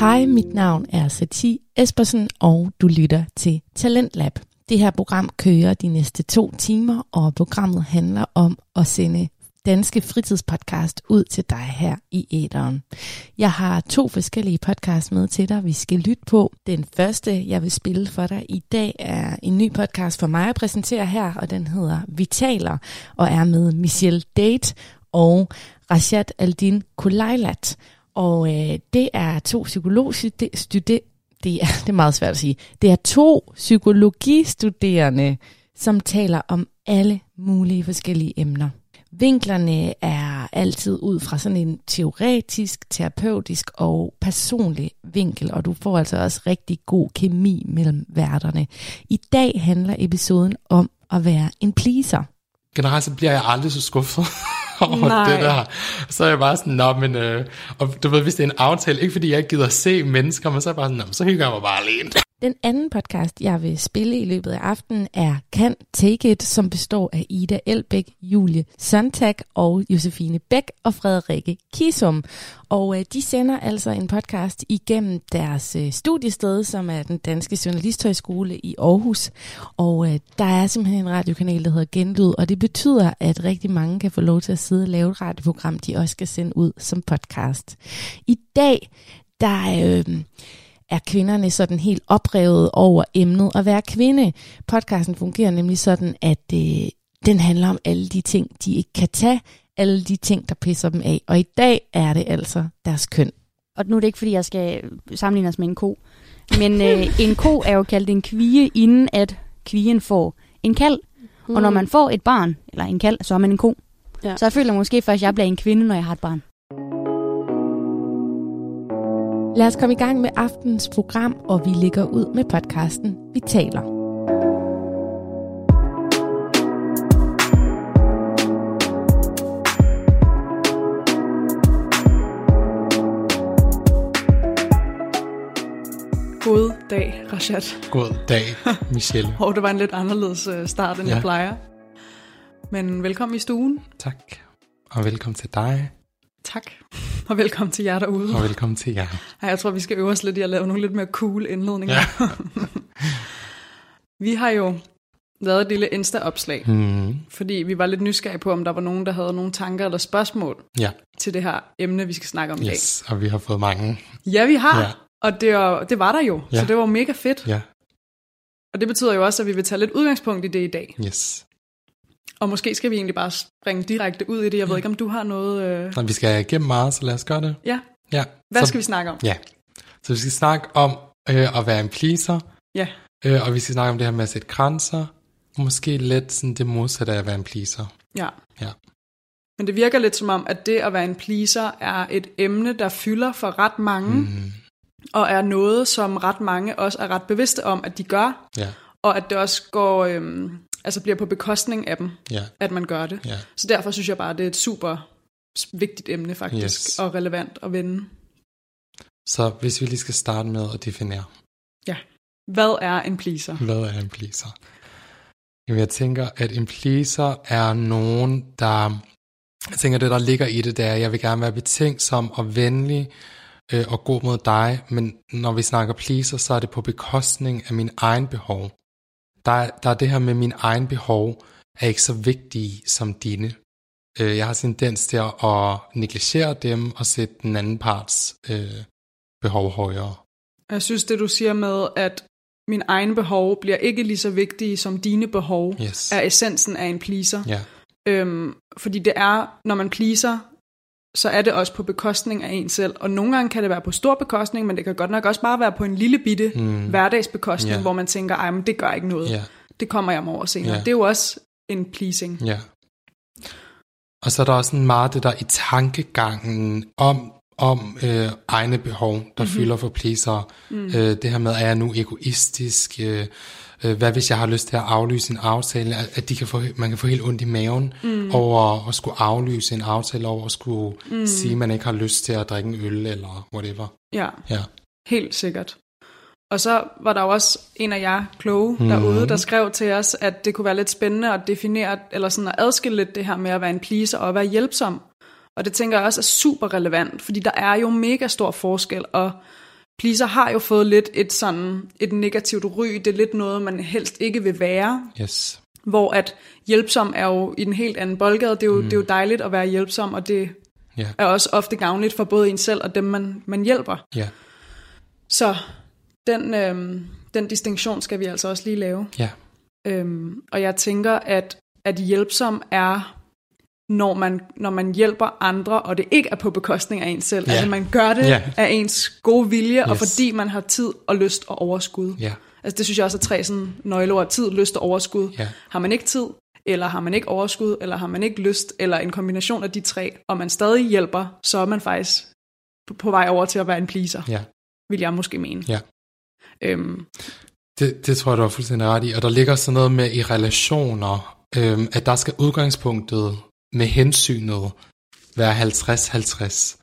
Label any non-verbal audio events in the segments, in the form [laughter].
Hej, mit navn er Sati Espersen, og du lytter til Talentlab. Det her program kører de næste to timer, og programmet handler om at sende danske fritidspodcast ud til dig her i æderen. Jeg har to forskellige podcasts med til dig, vi skal lytte på. Den første, jeg vil spille for dig i dag, er en ny podcast for mig at præsentere her, og den hedder Vi taler, og er med Michelle Date og Rashad Aldin Kulailat. Og øh, det er to psykologstuderende, det er, [laughs] det er meget svært at sige, det er to psykologistuderende, som taler om alle mulige forskellige emner. Vinklerne er altid ud fra sådan en teoretisk, terapeutisk og personlig vinkel, og du får altså også rigtig god kemi mellem værterne. I dag handler episoden om at være en pleaser. Generelt så bliver jeg aldrig så skuffet [laughs] over Nej. det der. Så er jeg bare sådan, nå, men, øh, og du ved, hvis det er en aftale, ikke fordi jeg ikke gider se mennesker, men så er jeg bare sådan, nå, men så hygger jeg mig bare alene. Den anden podcast, jeg vil spille i løbet af aftenen, er Kan Take It, som består af Ida Elbæk, Julie Sontag og Josefine Bæk og Frederikke Kisum. Og øh, de sender altså en podcast igennem deres øh, studiested, som er den Danske Journalisthøjskole i Aarhus. Og øh, der er simpelthen en radiokanal, der hedder Genlyd, og det betyder, at rigtig mange kan få lov til at sidde og lave et radioprogram, de også skal sende ud som podcast. I dag, der øh, er kvinderne sådan helt oprevet over emnet at være kvinde. Podcasten fungerer nemlig sådan, at øh, den handler om alle de ting, de ikke kan tage, alle de ting, der pisser dem af. Og i dag er det altså deres køn. Og nu er det ikke, fordi jeg skal sammenligne os med en ko. Men øh, [laughs] en ko er jo kaldt en kvige, inden at kvigen får en kald. Mm. Og når man får et barn, eller en kald, så er man en ko. Ja. Så jeg føler måske først, at jeg bliver en kvinde, når jeg har et barn. Lad os komme i gang med aftens program, og vi ligger ud med podcasten Vi taler. God dag, Rashad. God dag, Michelle. [laughs] Og det var en lidt anderledes øh, start, end Ja. jeg plejer. Men velkommen i stuen. Tak. Og velkommen til dig, Tak. Og velkommen til jer derude. og velkommen til jer. Ej, jeg tror, vi skal øve os lidt i at lave nogle lidt mere cool indledninger. Ja. [laughs] vi har jo lavet et lille Insta-opslag, Mm, fordi vi var lidt nysgerrige på, om der var nogen, der havde nogle tanker eller spørgsmål ja, til det her emne, vi skal snakke om i yes. Og vi har fået mange. dag. Ja, vi har. Ja. Og det var, det var der jo, Ja. så det var mega fedt. Ja, Og det betyder jo også, at vi vil tage lidt udgangspunkt i det i dag. yes. Og måske skal vi egentlig bare springe direkte ud i det. Jeg ved ikke, om du har noget... Øh... Nå, vi skal igennem meget, så lad os gøre det. Ja, Ja. hvad så, skal vi snakke om? Ja. Så vi skal snakke om øh, at være en pleaser, Ja, øh, og vi skal snakke om det her med at sætte grænser, og måske lidt sådan det modsatte af at være en pleaser. ja. Ja. Men det virker lidt som om, at det at være en pleaser er et emne, der fylder for ret mange. Mm, og er noget, som ret mange også er ret bevidste om, at de gør, ja, og at det også går, øhm, altså bliver på bekostning af dem, ja, at man gør det. ja. Så derfor synes jeg bare, det er et super vigtigt emne faktisk, Yes. og relevant at vende. Så hvis vi lige skal starte med at definere, Hvad er en pleaser? hvad er en pleaser? Jamen, jeg tænker, at en pleaser er nogen, der... Jeg tænker, det der ligger i det, det er, at jeg vil gerne være betænksom og venlig øh, og god mod dig, men når vi snakker pleaser, så er det på bekostning af min egen behov. Der er, der er det her med min egen behov, er ikke så vigtige som dine. Øh, jeg har tendens til at negligere dem og sætte den anden parts øh, behov højere. Jeg synes, det du siger med, at min egen behov bliver ikke lige så vigtige som dine behov, Yes. er essensen af en pleaser. Ja, Øhm, fordi det er, når man pleaser, så er det også på bekostning af en selv. Og nogle gange kan det være på stor bekostning, men det kan godt nok også bare være på en lille bitte mm. hverdagsbekostning, Ja. hvor man tænker, ej, men det gør ikke noget. ja. Det kommer jeg mig over senere. Ja. Det er jo også en pleasing. Ja. Og så er der også sådan meget det der i tankegangen om, om øh, egne behov, der mm-hmm. fylder for pleaser. Mm. Øh, det her med, er jeg nu egoistisk? Øh, hvad hvis jeg har lyst til at aflyse en aftale? At, at de kan få, man kan få helt ondt i maven mm. over at skulle aflyse en aftale, over at skulle mm. sige, at man ikke har lyst til at drikke en øl eller whatever. Ja, Ja. helt sikkert. Og så var der jo også en af jer kloge mm. derude, der skrev til os, at det kunne være lidt spændende at definere, eller sådan at adskille lidt det her med at være en pleaser og at være hjælpsom. Og det tænker jeg også er super relevant, fordi der er jo mega stor forskel, og pleaser har jo fået lidt et sådan et negativt ry. Det er lidt noget, man helst ikke vil være. Yes. Hvor at hjælpsom er jo i den helt anden boldgade. Det er jo, mm. det er jo dejligt at være hjælpsom, og det Ja. er også ofte gavnligt for både en selv og dem, man, man hjælper. Ja. Så den, øhm, den distinktion skal vi altså også lige lave. Ja. Øhm, og jeg tænker, at, at hjælpsom er, når man, når man hjælper andre, og det ikke er på bekostning af en selv. Ja. Altså man gør det Ja. af ens gode vilje, og Yes. fordi man har tid og lyst og overskud. Ja. Altså det synes jeg også er tre sådan nøgleord. Tid, lyst og overskud. Ja. Har man ikke tid, eller har man ikke overskud, eller har man ikke lyst, eller en kombination af de tre, og man stadig hjælper, så er man faktisk på- på vej over til at være en pleaser, Ja. vil jeg måske mene. Ja. Øhm, Det, det tror jeg, du har fuldstændig ret i. Og der ligger sådan noget med i relationer, øhm, at der skal udgangspunktet med hensynet være 50-50.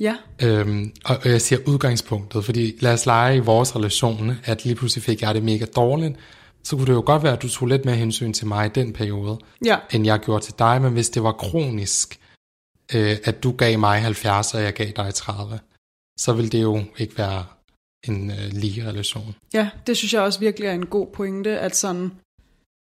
ja, Øhm, og og jeg siger udgangspunktet, fordi lad os lege i vores relation, at lige pludselig fik jeg det mega dårligt, så kunne det jo godt være, at du tog lidt mere hensyn til mig i den periode, ja, end jeg gjorde til dig, men hvis det var kronisk, øh, at du gav mig 70, og jeg gav dig 30, så vil det jo ikke være en øh, lige relation. ja, det synes jeg også virkelig er en god pointe, at sådan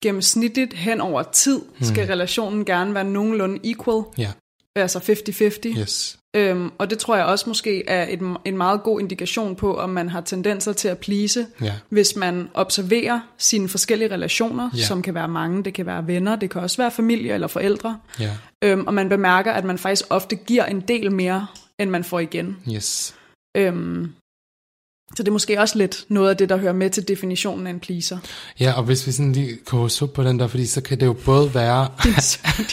gennemsnitligt hen over tid, skal relationen gerne være nogenlunde equal, Ja, altså 50-50. yes. Øhm, og det tror jeg også måske er et, en meget god indikation på, om man har tendenser til at please, Ja, hvis man observerer sine forskellige relationer, Ja. som kan være mange, det kan være venner, det kan også være familie eller forældre, ja, øhm, og man bemærker, at man faktisk ofte giver en del mere, end man får igen. yes. Øhm, så det er måske også lidt noget af det, der hører med til definitionen af en pleaser. Ja, og hvis vi sådan lige koger suppe på den der, fordi så kan det jo både være, [laughs] Din,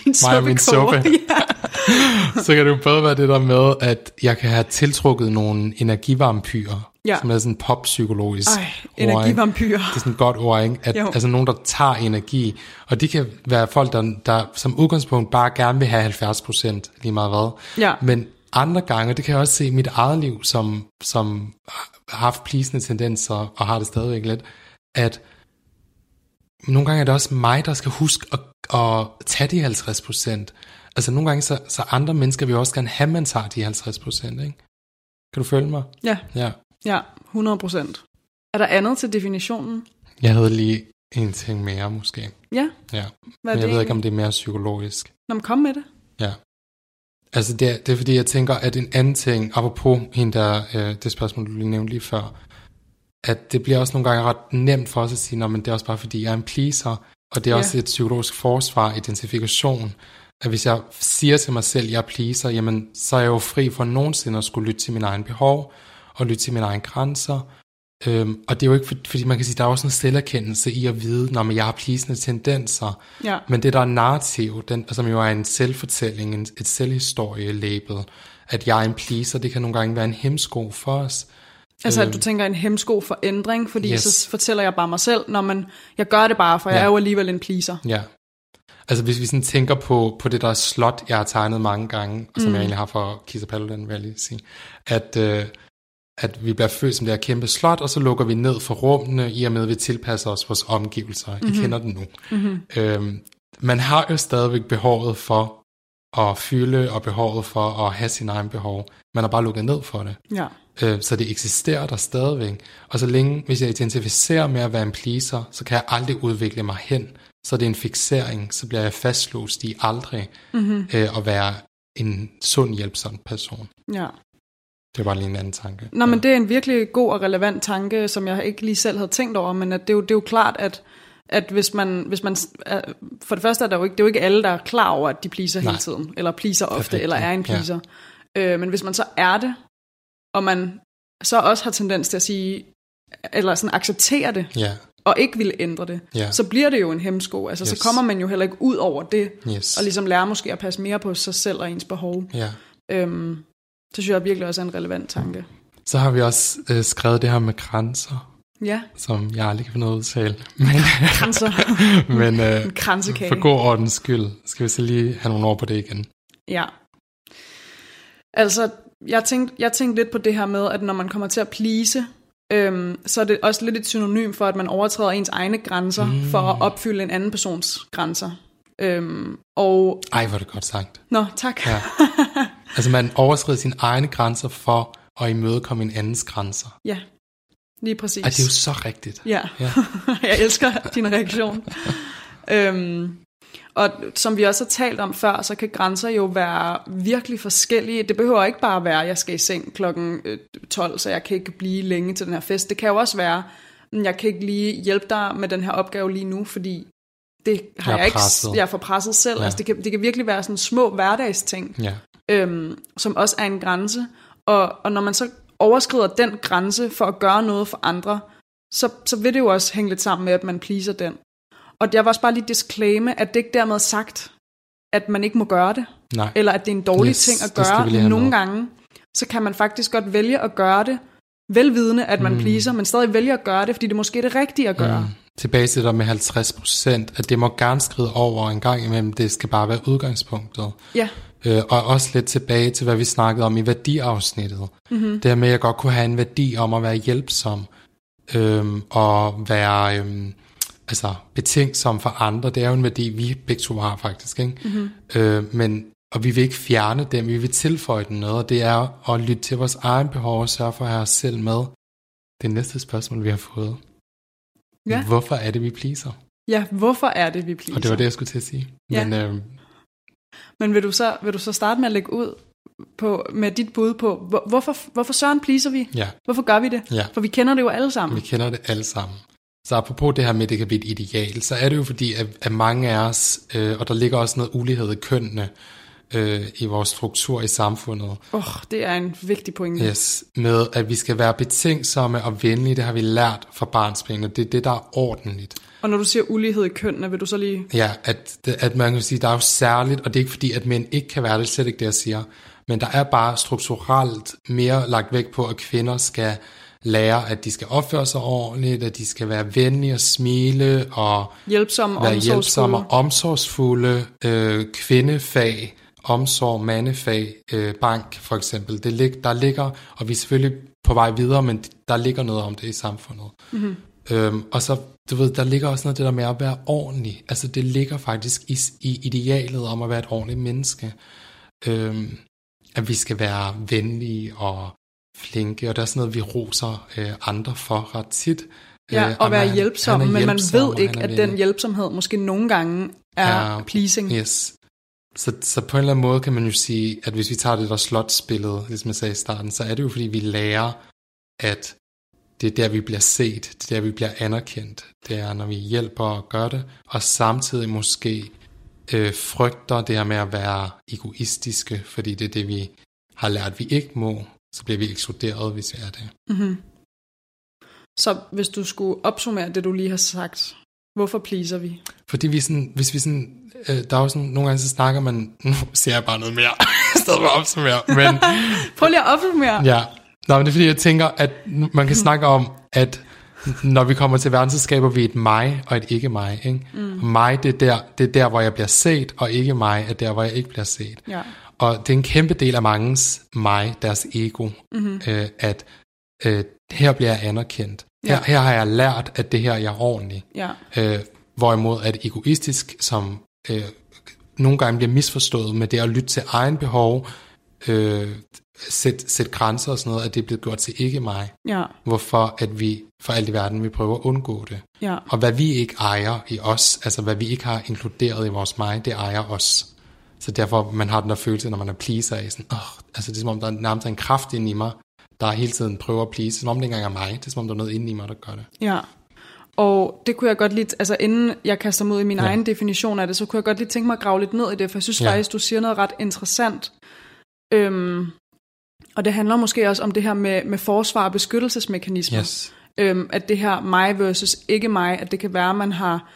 din Mig og min suppe. [laughs] ja. så kan det jo både være det der med, at jeg kan have tiltrukket nogle energivampyrer, Ja. som er sådan poppsykologisk Ej, energivampyrer. Det er sådan et godt ord, ikke? At, Jo. altså nogen, der tager energi. Og det kan være folk, der, der som udgangspunkt bare gerne vil have 70% lige meget hvad. Ja. Men andre gange, det kan jeg også se i mit eget liv, som, som haft plisende tendenser, og har det stadigvæk lidt, at nogle gange er det også mig, der skal huske at, at tage de 50%. Altså nogle gange, så, så andre mennesker vil også gerne have, at man tager de 50%, ikke? Kan du følge mig? Ja, Ja. ja, 100 procent. Er der andet til definitionen? Jeg havde lige en ting mere, måske. Ja, Ja. hvad er Men jeg ved ikke, om det er mere psykologisk. Nå, men kom med det. Ja. Altså det er, det er fordi, jeg tænker, at en anden ting, apropos hende der, øh, det spørgsmål, du lige nævnte lige før, at det bliver også nogle gange ret nemt for os at sige, men det er også bare fordi, jeg er en pleaser, og det er Ja. også et psykologisk forsvar, identifikation, at hvis jeg siger til mig selv, jeg er pleaser, jamen så er jeg jo fri for nogensinde at skulle lytte til mine egne behov, og lytte til mine egne grænser, Øhm, og det er jo ikke, for, fordi man kan sige, der er også en selverkendelse i at vide, når jeg har pleasende tendenser, Ja. men det der er narrativ, den, som jo er en selvfortælling, en, et selvhistorie-label, at jeg er en pleaser, det kan nogle gange være en hemsko for os. Altså, Øhm. at du tænker en hemsko for ændring, fordi Yes. så fortæller jeg bare mig selv, når man, jeg gør det bare, for jeg Ja. er jo alligevel en pleaser. Ja. Altså hvis vi sådan tænker på, på det der slot, jeg har tegnet mange gange, og som mm. jeg egentlig har for Kisa Paludan, vil jeg lige sige, at, øh, at vi bliver født som det her kæmpe slot, og så lukker vi ned for rummene, i og med at vi tilpasser os vores omgivelser. Mm-hmm. I kender den nu. Mm-hmm. Øhm, man har jo stadigvæk behovet for at fylde, og behovet for at have sin egen behov. Man har bare lukket ned for det. Ja. Øh, så det eksisterer der stadigvæk. Og så længe, hvis jeg identificerer med at være en pleaser, så kan jeg aldrig udvikle mig hen. Så det er en fixering, så bliver jeg fastlåst i aldrig mm-hmm. øh, at være en sund, hjælpsom person. ja. Det er bare lige en anden tanke. Nå, men det er en virkelig god og relevant tanke, som jeg ikke lige selv havde tænkt over, men at det, er jo, det er jo klart, at, at hvis man, hvis man for det første er der jo ikke, det er jo ikke alle, der er klar over, at de pleaser Nej. hele tiden, eller pleaser ofte, Perfekt, eller er en ja. pleaser. Øh, men hvis man så er det, og man så også har tendens til at sige, eller sådan acceptere det, Ja, og ikke vil ændre det, Ja. så bliver det jo en hemsko. Altså. Yes. så kommer man jo heller ikke ud over det, yes. og ligesom lærer måske at passe mere på sig selv og ens behov. Ja. Øhm, så synes jeg virkelig også er en relevant tanke. Så har vi også øh, skrevet det her med grænser, Ja, som jeg aldrig kan finde at udtale. Men, [laughs] grænser. [laughs] men øh, en kransekage. for god ordens skyld, skal vi så lige have nogle ord på det igen. Ja. Altså, jeg tænkte, jeg tænkte lidt på det her med, at når man kommer til at please, øhm, så er det også lidt et synonym for, at man overtræder ens egne grænser mm. for at opfylde en anden persons grænser. Øhm, og, Ej, hvor er det godt sagt. nå, tak. Ja. [laughs] Altså man overskrider sine egne grænser for at imødekomme en andens grænser. Ja, lige præcis. Og det er jo så rigtigt. Ja, Ja. [laughs] jeg elsker din reaktion. øhm, og som vi også har talt om før, så kan grænser jo være virkelig forskellige. Det behøver ikke bare være, at jeg skal i seng klokken øh, 12, så jeg kan ikke blive længe til den her fest. Det kan jo også være, at jeg kan ikke lige hjælpe dig med den her opgave lige nu, fordi det har Jeg jeg, ikke, presset. jeg er for presset selv. Ja. Altså, det, kan, det kan virkelig være sådan små hverdagsting Ja. øhm, som også er en grænse. Og, og når man så overskrider den grænse for at gøre noget for andre, så, så vil det jo også hænge lidt sammen med, at man pleaser den. Og jeg vil også bare lige disclaime, at det ikke dermed sagt, at man ikke må gøre det, Nej. eller at det er en dårlig Yes, ting at gøre. Nogle med. gange, så kan man faktisk godt vælge at gøre det, velvidende, at man Mm. pleaser, men stadig vælge at gøre det, fordi det måske er det rigtige at gøre. Mm. Tilbage til det med 50 procent, at det må gerne skride over en gang imellem, det skal bare være udgangspunktet. Ja, Øh, og også lidt tilbage til, hvad vi snakkede om i værdiafsnittet. Mm-hmm. Det her med, at jeg godt kunne have en værdi om at være hjælpsom, øhm, og være øhm, altså, betænksom for andre. Det er jo en værdi, vi begge to har faktisk. Ikke? Mm-hmm. Øh, men, og vi vil ikke fjerne dem, vi vil tilføje den noget, og det er at lytte til vores egen behov og sørge for at have os selv med. Det næste spørgsmål, vi har fået. Ja. Hvorfor er det, vi pleaser? ja hvorfor er det, vi pleaser? Og det var det, jeg skulle til at sige. Ja. Men øhm, Men vil du, så, vil du så starte med at lægge ud på, med dit bud på, hvor, hvorfor, hvorfor søren pleaser vi? ja, Hvorfor gør vi det? ja. For vi kender det jo alle sammen. Vi kender det alle sammen. Så apropos det her med, at det kan blive et ideal, så er det jo fordi, at, at mange af os, øh, og der ligger også noget ulighed i kønnene øh, i vores struktur i samfundet, Åh, oh, det er en vigtig pointe. yes, med at vi skal være betænksomme og venlige, det har vi lært fra barnsben, og det er det, der er ordentligt. Og når du siger ulighed i kønnene, vil du så lige... Ja, at, at man kan sige, der er jo særligt, og det er ikke fordi, at mænd ikke kan være det, det slet ikke det, jeg siger, men der er bare strukturelt mere lagt vægt på, at kvinder skal lære, at de skal opføre sig ordentligt, at de skal være venlige og smile og Hjælpsomme, være omsorgsfulde. hjælpsomme og omsorgsfulde, øh, kvindefag, omsorg, mandefag, øh, bank for eksempel. Det lig, der ligger, og vi er selvfølgelig på vej videre, men der ligger noget om det i samfundet. Mm-hmm. Øhm, og så, du ved, der ligger også noget det der med at være ordentlig. Altså det ligger faktisk i, i idealet om at være et ordentligt menneske. Øhm, at vi skal være venlige og flinke, og der er sådan noget, vi roser øh, andre for ret tit. Ja, Øh, og være man- hjælpsom, er men man ved ikke, er at den hjælpsomhed måske nogle gange er Ja. pleasing. Yes. Så, så på en eller anden måde kan man jo sige, at hvis vi tager det der slotsbillede, ligesom jeg sagde i starten, så er det jo fordi, vi lærer, at det er der, vi bliver set, det er der, vi bliver anerkendt. Det er, når vi hjælper og gør det, og samtidig måske øh, frygter det her med at være egoistiske, fordi det er det, vi har lært, vi ikke må, så bliver vi ekskluderet, hvis vi er det. Så hvis du skulle opsummere det, du lige har sagt, hvorfor pleaser vi? Fordi vi sådan, hvis vi sådan, øh, der er jo sådan, nogle gange så snakker man, [laughs] nu siger jeg bare noget mere, [laughs] i stedet for at opsummere, men [laughs] Prøv lige at opsummere. Ja, Nå, men det er fordi, jeg tænker, at man kan snakke om, at når vi kommer til verden, så skaber vi et mig og et ikke mig. Ikke? Mm. Mig, det er, der, det er der, hvor jeg bliver set, og ikke mig er der, hvor jeg ikke bliver set. Ja. Og det er en kæmpe del af mangens mig, deres ego, mm-hmm. øh, at øh, her bliver jeg anerkendt. Her, Ja. her har jeg lært, at det her jeg er ordentlig. Ja. Øh, hvorimod at egoistisk, som øh, nogle gange bliver misforstået med det at lytte til egen behov, øh, sætte sæt grænser og sådan noget, at det er blevet gjort til ikke mig. Ja. Hvorfor at vi for alt i verden, vi prøver at undgå det. Ja. Og hvad vi ikke ejer i os, altså hvad vi ikke har inkluderet i vores mig, det ejer os. Så derfor man har den der følelse, når man er pleaser af sådan, oh, altså det er som om, der er nærmest en kraft inde i mig, der hele tiden prøver at please, som om det ikke engang er mig, det er som om, der er noget inde i mig, der gør det. Ja. Og det kunne jeg godt lige, altså inden jeg kaster ud i min Ja. egen definition af det, så kunne jeg godt lige tænke mig at grave lidt ned i det, for jeg synes Ja. faktisk, du siger noget ret interessant. Øhm, og det handler måske også om det her med, med forsvar og beskyttelsesmekanismer. Yes. Øhm, at det her mig versus ikke mig, at det kan være, at man har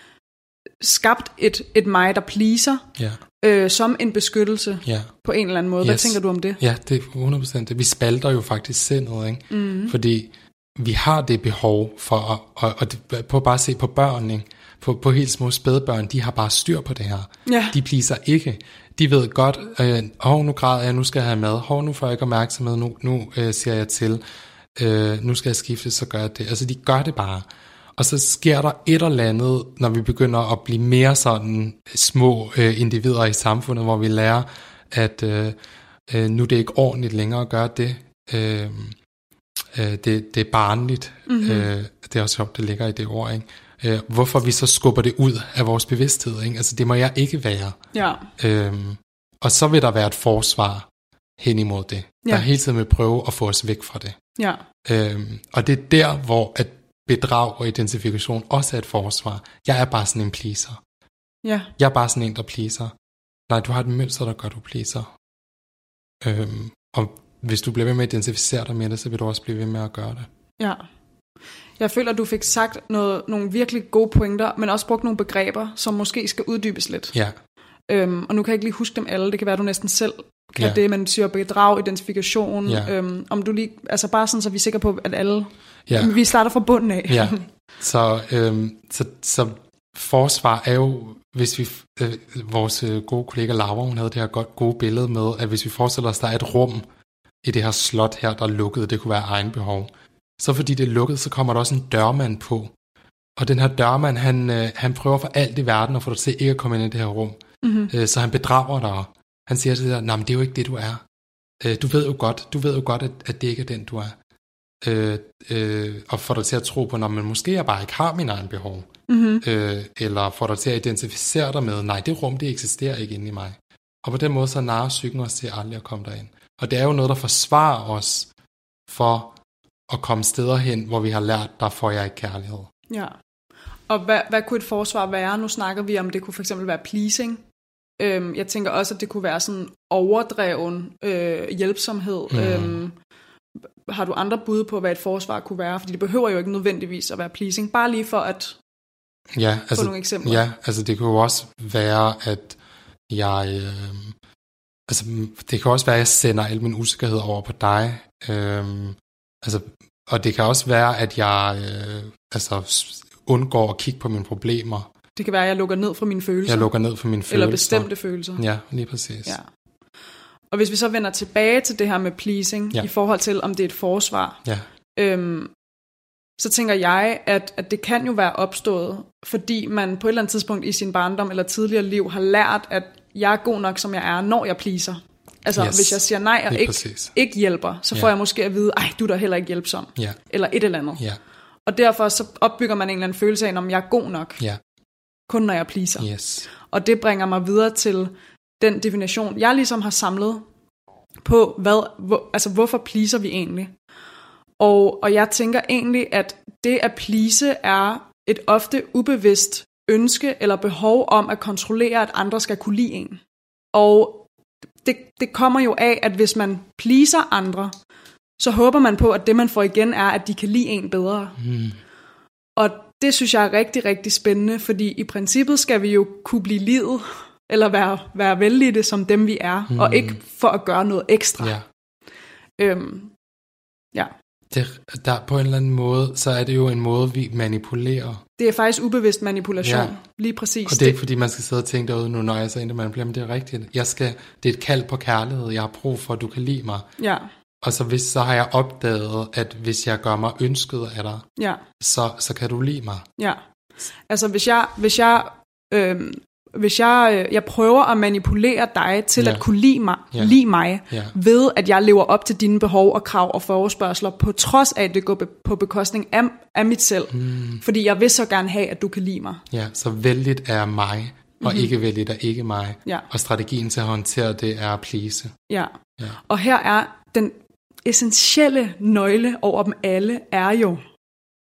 skabt et, et mig, der pleaser, Ja, øh, som en beskyttelse ja. på en eller anden måde. Hvad Yes. tænker du om det? Ja, det er 100% det. Vi spalter jo faktisk sindet, ikke? Mm. Fordi vi har det behov for at, og det, på bare at se på børn, ikke? På, på helt små spædbørn, de har bare styr på det her. Ja. De pleaser ikke. De ved godt, øh, hov, nu græder jeg, nu skal jeg have mad. Hov, nu får jeg ikke opmærksomhed, nu, nu øh, siger jeg til. Øh, nu skal jeg skifte, så gør jeg det. Altså, de gør det bare. Og så sker der et eller andet, når vi begynder at blive mere sådan små øh, individer i samfundet, hvor vi lærer, at øh, øh, nu er det ikke ordentligt længere at gøre det. Øh, øh, det, det er barnligt. Mm-hmm. Øh, det er også sjovt, det ligger i det ord, ikke? Øh, hvorfor vi så skubber det ud af vores bevidsthed, ikke? Altså, det må jeg ikke være. Ja. Øhm, og så vil der være et forsvar hen imod det, ja. der hele tiden vil prøve at få os væk fra det. Ja. Øhm, og det er der, hvor at bedrag og identifikation også er et forsvar. Jeg er bare sådan en pleaser. Ja. Jeg er bare sådan en, der pleaser. Nej, du har et mønster, der gør, du pleaser. Øhm, og hvis du bliver ved med at identificere dig med det, så vil du også blive ved med at gøre det. Ja. Jeg føler, at du fik sagt noget, nogle virkelig gode pointer, men også brugt nogle begreber, som måske skal uddybes lidt. Ja. Øhm, og nu kan jeg ikke lige huske dem alle. Det kan være, at du næsten selv kan Ja. det, man siger bedrag, identifikation. Ja. Øhm, om du lige, altså bare sådan, så vi er sikre på, at alle, Ja. vi starter fra bunden af. Ja, [laughs] så, øhm, så, så forsvar er jo, hvis vi, øh, vores øh, gode kollega Laura, hun havde det her godt, gode billede med, at hvis vi forestiller os, der er et rum i det her slot her, der er lukket, det kunne være egen behov, så fordi det er lukket, så kommer der også en dørmand på. Og den her dørmand, han, øh, han prøver for alt i verden at få dig til ikke at komme ind i det her rum. Mm-hmm. Øh, så han bedrager dig. Han siger til dig, nej, men det er jo ikke det, du er. Øh, du ved jo godt, du ved jo godt, at, at det ikke er den, du er. Øh, øh, og får dig til at tro på, man måske jeg bare ikke har min egen behov. Mm-hmm. Øh, eller får dig til at identificere dig med, nej, det rum, det eksisterer ikke inde i mig. Og på den måde, så narer psyken os til aldrig at komme derind. Og det er jo noget, der forsvarer os for at komme steder hen, hvor vi har lært, der får jeg ikke kærlighed. Ja. Og hvad, hvad kunne et forsvar være? Nu snakker vi om, det kunne for eksempel være pleasing. Øhm, jeg tænker også, at det kunne være sådan overdreven øh, hjælpsomhed. Mhm. Øhm, har du andre bud på, hvad et forsvar kunne være? Fordi det behøver jo ikke nødvendigvis at være pleasing. Bare lige for at Ja, få nogle eksempler. Ja, altså det kunne jo også være, at jeg... Øh, altså det kan også være, at jeg sender al min usikkerhed over på dig. Øh, altså, og det kan også være, at jeg øh, altså, undgår at kigge på mine problemer. Det kan være, at jeg lukker ned for mine følelser. Jeg lukker ned for mine følelser. Eller bestemte følelser. Ja, lige præcis. Ja. Og hvis vi så vender tilbage til det her med pleasing, ja. i forhold til, om det er et forsvar, Ja, øhm, så tænker jeg, at, at det kan jo være opstået, fordi man på et eller andet tidspunkt i sin barndom eller tidligere liv har lært, at jeg er god nok, som jeg er, når jeg pleaser. Altså, Yes. hvis jeg siger nej og ikke, præcis. ikke hjælper, så får jeg måske at vide, ej, du er da heller ikke hjælpsom, Ja, eller et eller andet. ja, Og derfor så opbygger man en eller anden følelse af, om jeg er god nok, ja, kun når jeg pleaser. yes. Og det bringer mig videre til den definition, jeg ligesom har samlet på, hvad, hvor, altså hvorfor pleaser vi egentlig? Og, og jeg tænker egentlig, at det at please er et ofte ubevidst ønske eller behov om at kontrollere, at andre skal kunne lide en. Og det, det kommer jo af, at hvis man pleaser andre, så håber man på, at det man får igen er, at de kan lide en bedre. Mm. Og det synes jeg er rigtig, rigtig spændende, fordi i princippet skal vi jo kunne blive livet, eller være, være vældige som dem vi er, mm. og ikke for at gøre noget ekstra. Ja. Øhm, ja. Det, der, på en eller anden måde, så er det jo en måde, vi manipulerer. Det er faktisk ubevidst manipulation. Ja. Lige præcis. Og det er ikke fordi, man skal sidde og tænke derude nu, når jeg så egentlig manipulerer, men det er rigtigt. Jeg skal, det er et kald på kærlighed. Jeg har brug for, at du kan lide mig. Ja, Og så, hvis, så har jeg opdaget, at hvis jeg gør mig ønsket af dig, ja, så, så kan du lide mig. ja. Altså hvis jeg, hvis jeg, øhm, hvis jeg, øh, jeg prøver at manipulere dig til Ja. at kunne lide mig, Ja. lide mig Ja. ved at jeg lever op til dine behov og krav og forespørgseler, på trods af, at det går be- på bekostning af, af mit selv. Mm. Fordi jeg vil så gerne have, at du kan lide mig. Ja, så vældigt er mig, og mm-hmm. ikke vældigt er ikke mig. Ja. Og strategien til at håndtere det er at please. Ja. Ja. Og her er den essentielle nøgle over dem alle, er jo,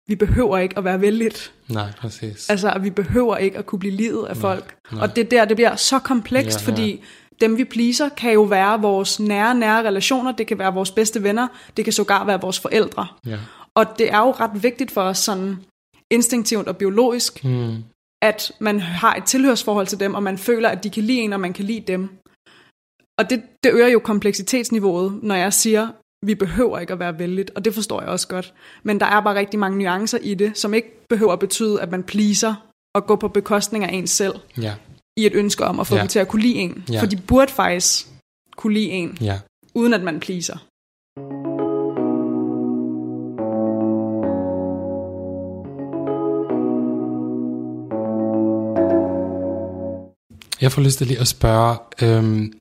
vi behøver ikke at være vældigt. Nej, præcis. Altså, at vi behøver ikke at kunne blive livet af folk. nej. Og det er der, det bliver så komplekst, Ja, ja. fordi dem vi pleaser, kan jo være vores nære, nære relationer, det kan være vores bedste venner, det kan sågar være vores forældre. Ja. Og det er jo ret vigtigt for os sådan instinktivt og biologisk, Mm. at man har et tilhørsforhold til dem, og man føler, at de kan lide en, og man kan lide dem. Og det, det øger jo kompleksitetsniveauet, når jeg siger, vi behøver ikke at være vældigt, og det forstår jeg også godt. Men der er bare rigtig mange nuancer i det, som ikke behøver at betyde, at man pleaser og går på bekostning af en selv, Ja, i et ønske om at få Ja. dem til at kunne lide en. Ja. For de burde faktisk kunne lide en, ja. uden at man pleaser. Jeg får lyst til lige at spørge, øhm,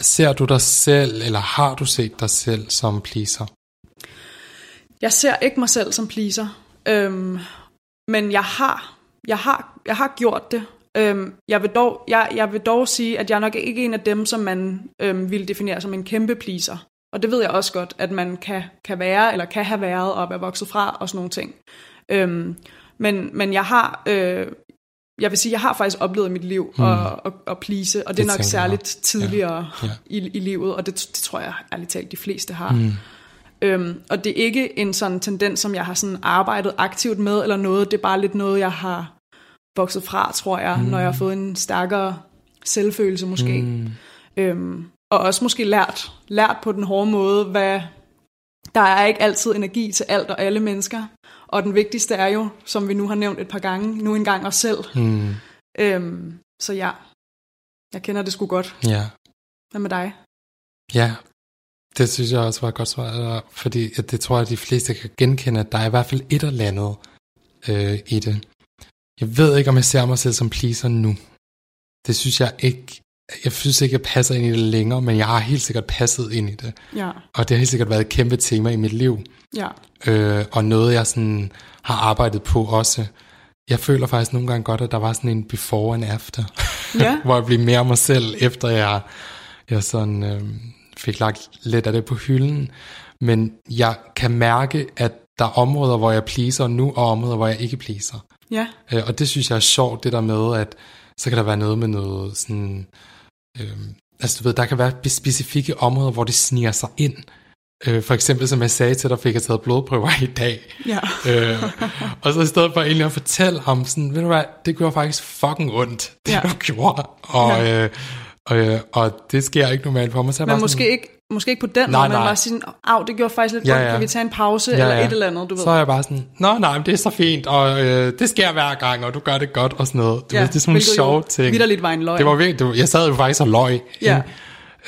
ser du dig selv, eller har du set dig selv som pleaser? Jeg ser ikke mig selv som pleaser, øhm, men jeg har, jeg har, jeg har gjort det. Øhm, jeg, vil dog, jeg, jeg vil dog sige, at jeg nok ikke en af dem, som man øhm, vil definere som en kæmpe pleaser. Og det ved jeg også godt, at man kan, kan være, eller kan have været, og er vokset fra, og sådan nogle ting. Øhm, men, men jeg har, øh, jeg vil sige, jeg har faktisk oplevet i mit liv mm. at, at, at please, og det, det er nok særligt tidligere ja. Ja. I, i livet, og det, det tror jeg ærligt talt, de fleste har. Mm. Øhm, og det er ikke en sådan tendens, som jeg har sådan arbejdet aktivt med, eller noget, det er bare lidt noget, jeg har vokset fra, tror jeg, mm. når jeg har fået en stærkere selvfølelse måske. Mm. Øhm, og også måske lært, lært på den hårde måde, hvad der er ikke altid energi til alt og alle mennesker. Og den vigtigste er jo, som vi nu har nævnt et par gange, nu engang os selv. Mm. Øhm, så ja, jeg kender det sgu godt. Ja. Hvad med dig? Ja, det synes jeg også var et godt svar, fordi det tror jeg, de fleste kan genkende, at der er i hvert fald et eller andet øh, i det. Jeg ved ikke, om jeg ser mig selv som pleaser nu. Det synes jeg ikke, jeg synes ikke, jeg passer ind i det længere, men jeg har helt sikkert passet ind i det. Ja. Og det har helt sikkert været et kæmpe tema i mit liv. Ja. Øh, og noget, jeg sådan har arbejdet på også. Jeg føler faktisk nogle gange godt, at der var sådan en before and after. Ja. [laughs] hvor jeg blev mere mig selv, efter jeg, jeg sådan, øh, fik lagt lidt af det på hylden. Men jeg kan mærke, at der er områder, hvor jeg pleaser nu, og områder, hvor jeg ikke pleaser. Ja. Øh, og det synes jeg er sjovt, det der med, at så kan der være noget med noget sådan... Øh, altså du ved, der kan være specifikke områder, hvor det sniger sig ind. Øh, for eksempel, som jeg sagde til dig, fik jeg taget blodprøver i dag. Ja. [laughs] øh, og så i stedet for egentlig at fortælle ham sådan, ved du hvad, det gjorde faktisk fucking ondt, det ja. du gjorde. Og, ja. øh, og, og det sker ikke normalt for mig. Så men måske sådan, ikke måske ikke på den nej, måde, men bare sige, af, det gjorde faktisk lidt ja, godt, ja. kan vi tage en pause, ja, ja. eller et eller andet, du ved. Så er jeg bare sådan, nå nej, men det er så fint, og øh, det sker hver gang, og du gør det godt, og sådan noget. Du ja, ved, det er sådan nogle sjove ting. Vitterligt var en løg. Det var virkelig, du, jeg sad jo faktisk og løg. Ja.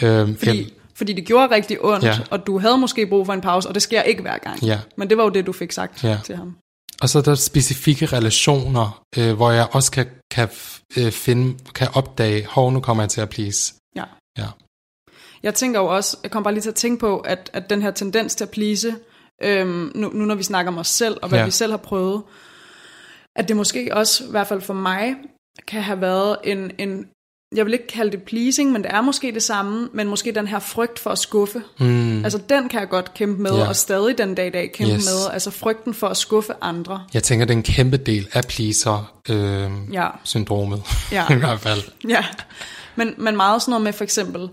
Øhm, fordi, jeg, fordi det gjorde rigtig ondt, ja. og du havde måske brug for en pause, og det sker ikke hver gang. Ja. Men det var jo det, du fik sagt ja. til ham. Og så er der specifikke relationer, øh, hvor jeg også kan, kan øh, finde, kan opdage, hov, nu kommer jeg til at please. Ja. Ja. Jeg tænker jo også, jeg kommer bare lige til at tænke på, at, at den her tendens til at please, øhm, nu, nu når vi snakker om os selv, og hvad ja. vi selv har prøvet, at det måske også, i hvert fald for mig, kan have været en, en jeg vil ikke kalde det pleasing, men det er måske det samme, men måske den her frygt for at skuffe. Mm. Altså den kan jeg godt kæmpe med, yeah. og stadig den dag i dag kæmpe yes. med. Altså frygten for at skuffe andre. Jeg tænker, det er en kæmpe del af pleaser-syndromet. Øh, [laughs] ja. I hvert fald. Ja, men, men meget sådan noget med for eksempel,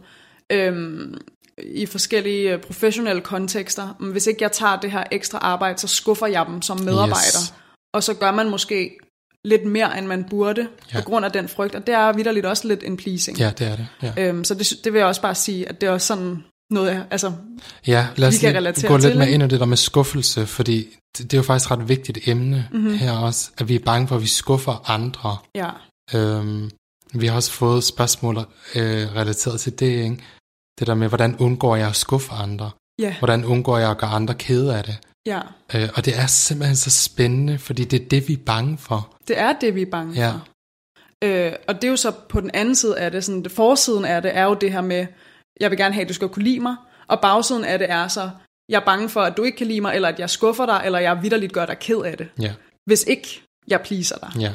øhm, i forskellige øh, professionelle kontekster, hvis ikke jeg tager det her ekstra arbejde, så skuffer jeg dem som medarbejder. Yes. Og så gør man måske lidt mere, end man burde, ja. på grund af den frygt. Og det er vidderligt også lidt en pleasing. Ja, det er det. Ja. Øhm, så det, det vil jeg også bare sige, at det er også sådan noget, altså, ja, lad os vi kan relatere gå til. lidt med ind i det der med skuffelse, fordi det, det er jo faktisk ret vigtigt emne mm-hmm. her også, at vi er bange for, at vi skuffer andre. Ja. Øhm, vi har også fået spørgsmål øh, relateret til det, ikke? Det der med, hvordan undgår jeg at skuffe andre? Ja. Hvordan undgår jeg at gøre andre kede af det? Ja. Øh, og det er simpelthen så spændende, fordi det er det, vi er bange for. Det er det, vi er bange ja. for. Øh, og det er jo så på den anden side af det, sådan det forsiden af det, er jo det her med, jeg vil gerne have, at du skal kunne lide mig, og bagsiden af det er så, jeg er bange for, at du ikke kan lide mig, eller at jeg skuffer dig, eller jeg vidderligt gør dig ked af det. Ja. Hvis ikke jeg pleaser dig. Ja.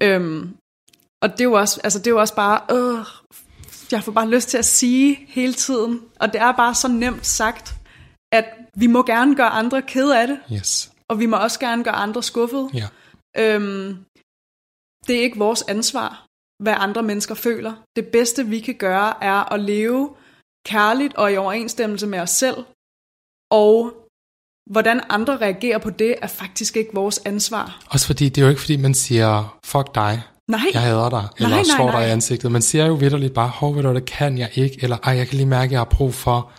Øhm, og det er jo også, altså det er jo også bare, øh, jeg får bare lyst til at sige hele tiden, og det er bare så nemt sagt, at vi må gerne gøre andre ked af det, yes. og vi må også gerne gøre andre skuffede. Ja. Øhm, det er ikke vores ansvar, hvad andre mennesker føler. Det bedste vi kan gøre er at leve kærligt og i overensstemmelse med os selv, og hvordan andre reagerer på det, er faktisk ikke vores ansvar. Også fordi, det er jo ikke fordi, man siger, fuck dig, Nej. jeg hader dig, eller nej, nej, slår nej. dig i ansigtet. Man siger jo vidderligt bare, hov, ved du, det kan jeg ikke, eller ej, jeg kan lige mærke, at jeg har brug for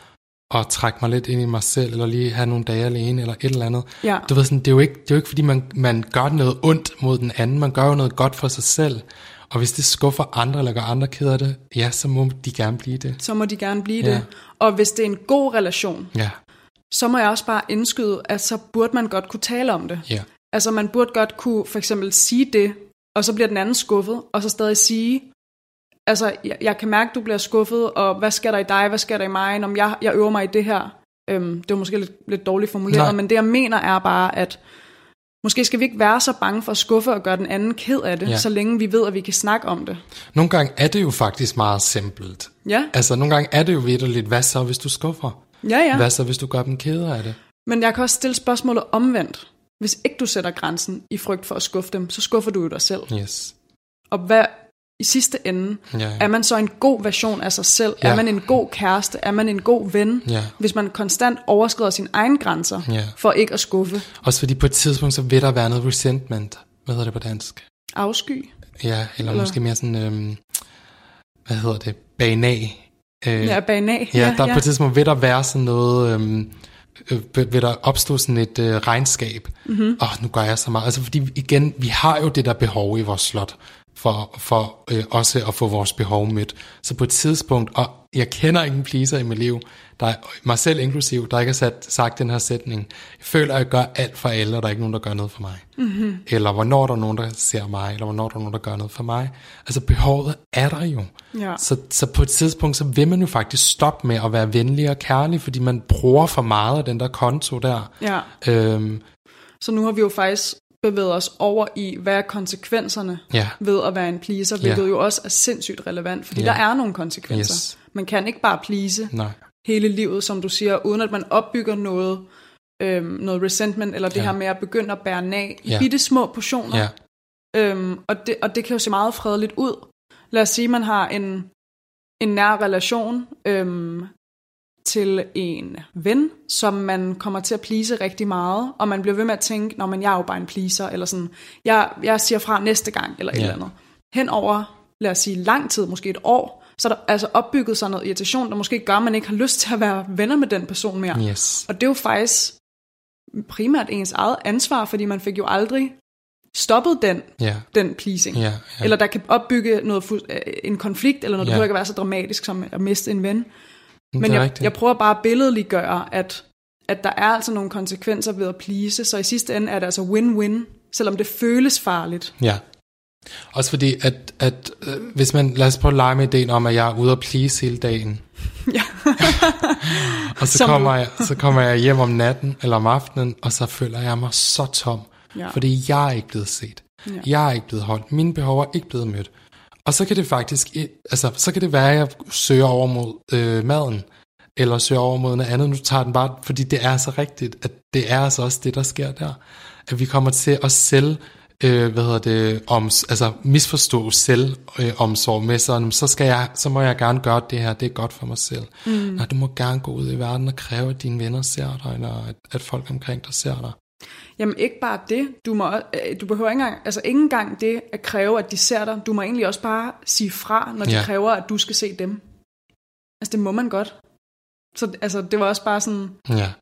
at trække mig lidt ind i mig selv, eller lige have nogle dage alene, eller et eller andet. Ja. Du ved sådan, det er jo ikke, det er jo ikke fordi, man, man gør noget ondt mod den anden, man gør jo noget godt for sig selv. Og hvis det skuffer andre, eller gør andre ked af det, ja, så må de gerne blive det. Så må de gerne blive Ja. det. Og hvis det er en god relation, Ja, så må jeg også bare indskyde, at så burde man godt kunne tale om det. ja, Altså man burde godt kunne for eksempel sige det, og så bliver den anden skuffet, og så stadig sige, altså, jeg, jeg kan mærke, at du bliver skuffet, og hvad sker der i dig, hvad sker der i mig, om jeg, jeg øver mig i det her. Øhm, det var måske lidt, lidt dårligt formuleret, Nej. men det jeg mener er bare, at måske skal vi ikke være så bange for at skuffe og gøre den anden ked af det, Ja. så længe vi ved, at vi kan snakke om det. Nogle gange er det jo faktisk meget simpelt. Ja, Altså, nogle gange er det jo vidderligt, hvad så, hvis du skuffer? ja, ja. Hvad så, hvis du gør dem kede af det? Men jeg kan også stille spørgsmålet omvendt. Hvis ikke du sætter grænsen i frygt for at skuffe dem, så skuffer du jo dig selv. Yes. Og hvad i sidste ende, Ja, ja. er man så en god version af sig selv? Ja. Er man en god kæreste? Er man en god ven? Ja. Hvis man konstant overskrider sine egne grænser, Ja. for ikke at skuffe. Også fordi på et tidspunkt, så vil der være noget resentment. Hvad hedder det på dansk? Afsky. Ja, eller, eller... Måske mere sådan, øhm, hvad hedder det, banag. Øh, Ja, banag. ja, der ja. på et tidspunkt vil der være sådan noget, øhm, øh, vil der opstå sådan et øh, regnskab. Mm-hmm. Åh, nu gør jeg så meget. Altså fordi igen, vi har jo det der behov i vores slot, for, for øh, også at få vores behov mødt. Så på et tidspunkt, og jeg kender ingen pleaser i mit liv, der er, mig selv inklusiv, der ikke har sat, sagt den her sætning. Jeg føler, at jeg gør alt for alle, og der er ikke nogen, der gør noget for mig. Mm-hmm. Eller hvornår der er nogen, der ser mig, eller hvornår der er nogen, der gør noget for mig. Altså behovet er der jo. Ja. Så, så på et tidspunkt, så vil man jo faktisk stoppe med at være venlig og kærlig, fordi man bruger for meget af den der konto der. ja. Øhm, Så nu har vi jo faktisk bevæget os over i, hvad er konsekvenserne ja, ved at være en pleaser, hvilket Ja. jo også er sindssygt relevant, fordi Ja. der er nogle konsekvenser. Yes. Man kan ikke bare please nej. hele livet, som du siger, uden at man opbygger noget, øhm, noget resentment, eller det Ja. her med at begynde at bære nag i Ja. bitte små portioner. Ja, Øhm, og, det, og det kan jo se meget fredeligt ud. Lad os sige, man har en, en nær relation øhm, til en ven, som man kommer til at please rigtig meget, og man bliver ved med at tænke, når man jeg er jo bare en pleaser, eller sådan, jeg, jeg siger fra næste gang, eller et Ja. eller andet. Henover, lad os sige, lang tid, måske et år, så er der altså opbygget sig noget irritation, der måske gør, at man ikke har lyst til at være venner med den person mere. yes. Og det er jo faktisk primært ens eget ansvar, fordi man fik jo aldrig stoppet den, Ja, den pleasing. ja, ja. Eller der kan opbygge noget, øh, en konflikt, eller noget, det Ja. behøver ikke at være så dramatisk som at miste en ven. Men jeg, rigtigt. jeg prøver bare at billedliggøre, at, at der er altså nogle konsekvenser ved at please, så i sidste ende er det altså win-win, selvom det føles farligt. Ja. Også fordi, at, at øh, hvis man, lad os prøve at lege med ideen om, at jeg er ude og please hele dagen. [laughs] Ja. [laughs] Og så Som kommer, du. jeg, så kommer jeg hjem om natten eller om aftenen, og så føler jeg mig så tom. Ja. Fordi jeg er ikke blevet set. Ja. Jeg er ikke blevet holdt. Mine behov er ikke blevet mødt. Og så kan det faktisk, altså så kan det være, at jeg søger over mod øh, maden, eller søger over mod noget andet. Nu tager den bare, fordi det er så rigtigt, at det er altså også det, der sker der. At vi kommer til at selv, øh, hvad hedder det, om, altså misforstå selv øh, omsorg med sådan, så, skal jeg, så må jeg gerne gøre det her, det er godt for mig selv. Mm. Nej, du må gerne gå ud i verden og kræve, at dine venner ser dig, eller at, at folk omkring dig ser dig. Jamen ikke bare det, du, må, øh, du behøver ikke engang, altså ikke engang det at kræve, at de ser dig. Du må egentlig også bare sige fra, når de Ja. kræver, at du skal se dem. Altså det må man godt. Så altså, det var også bare sådan, Ja,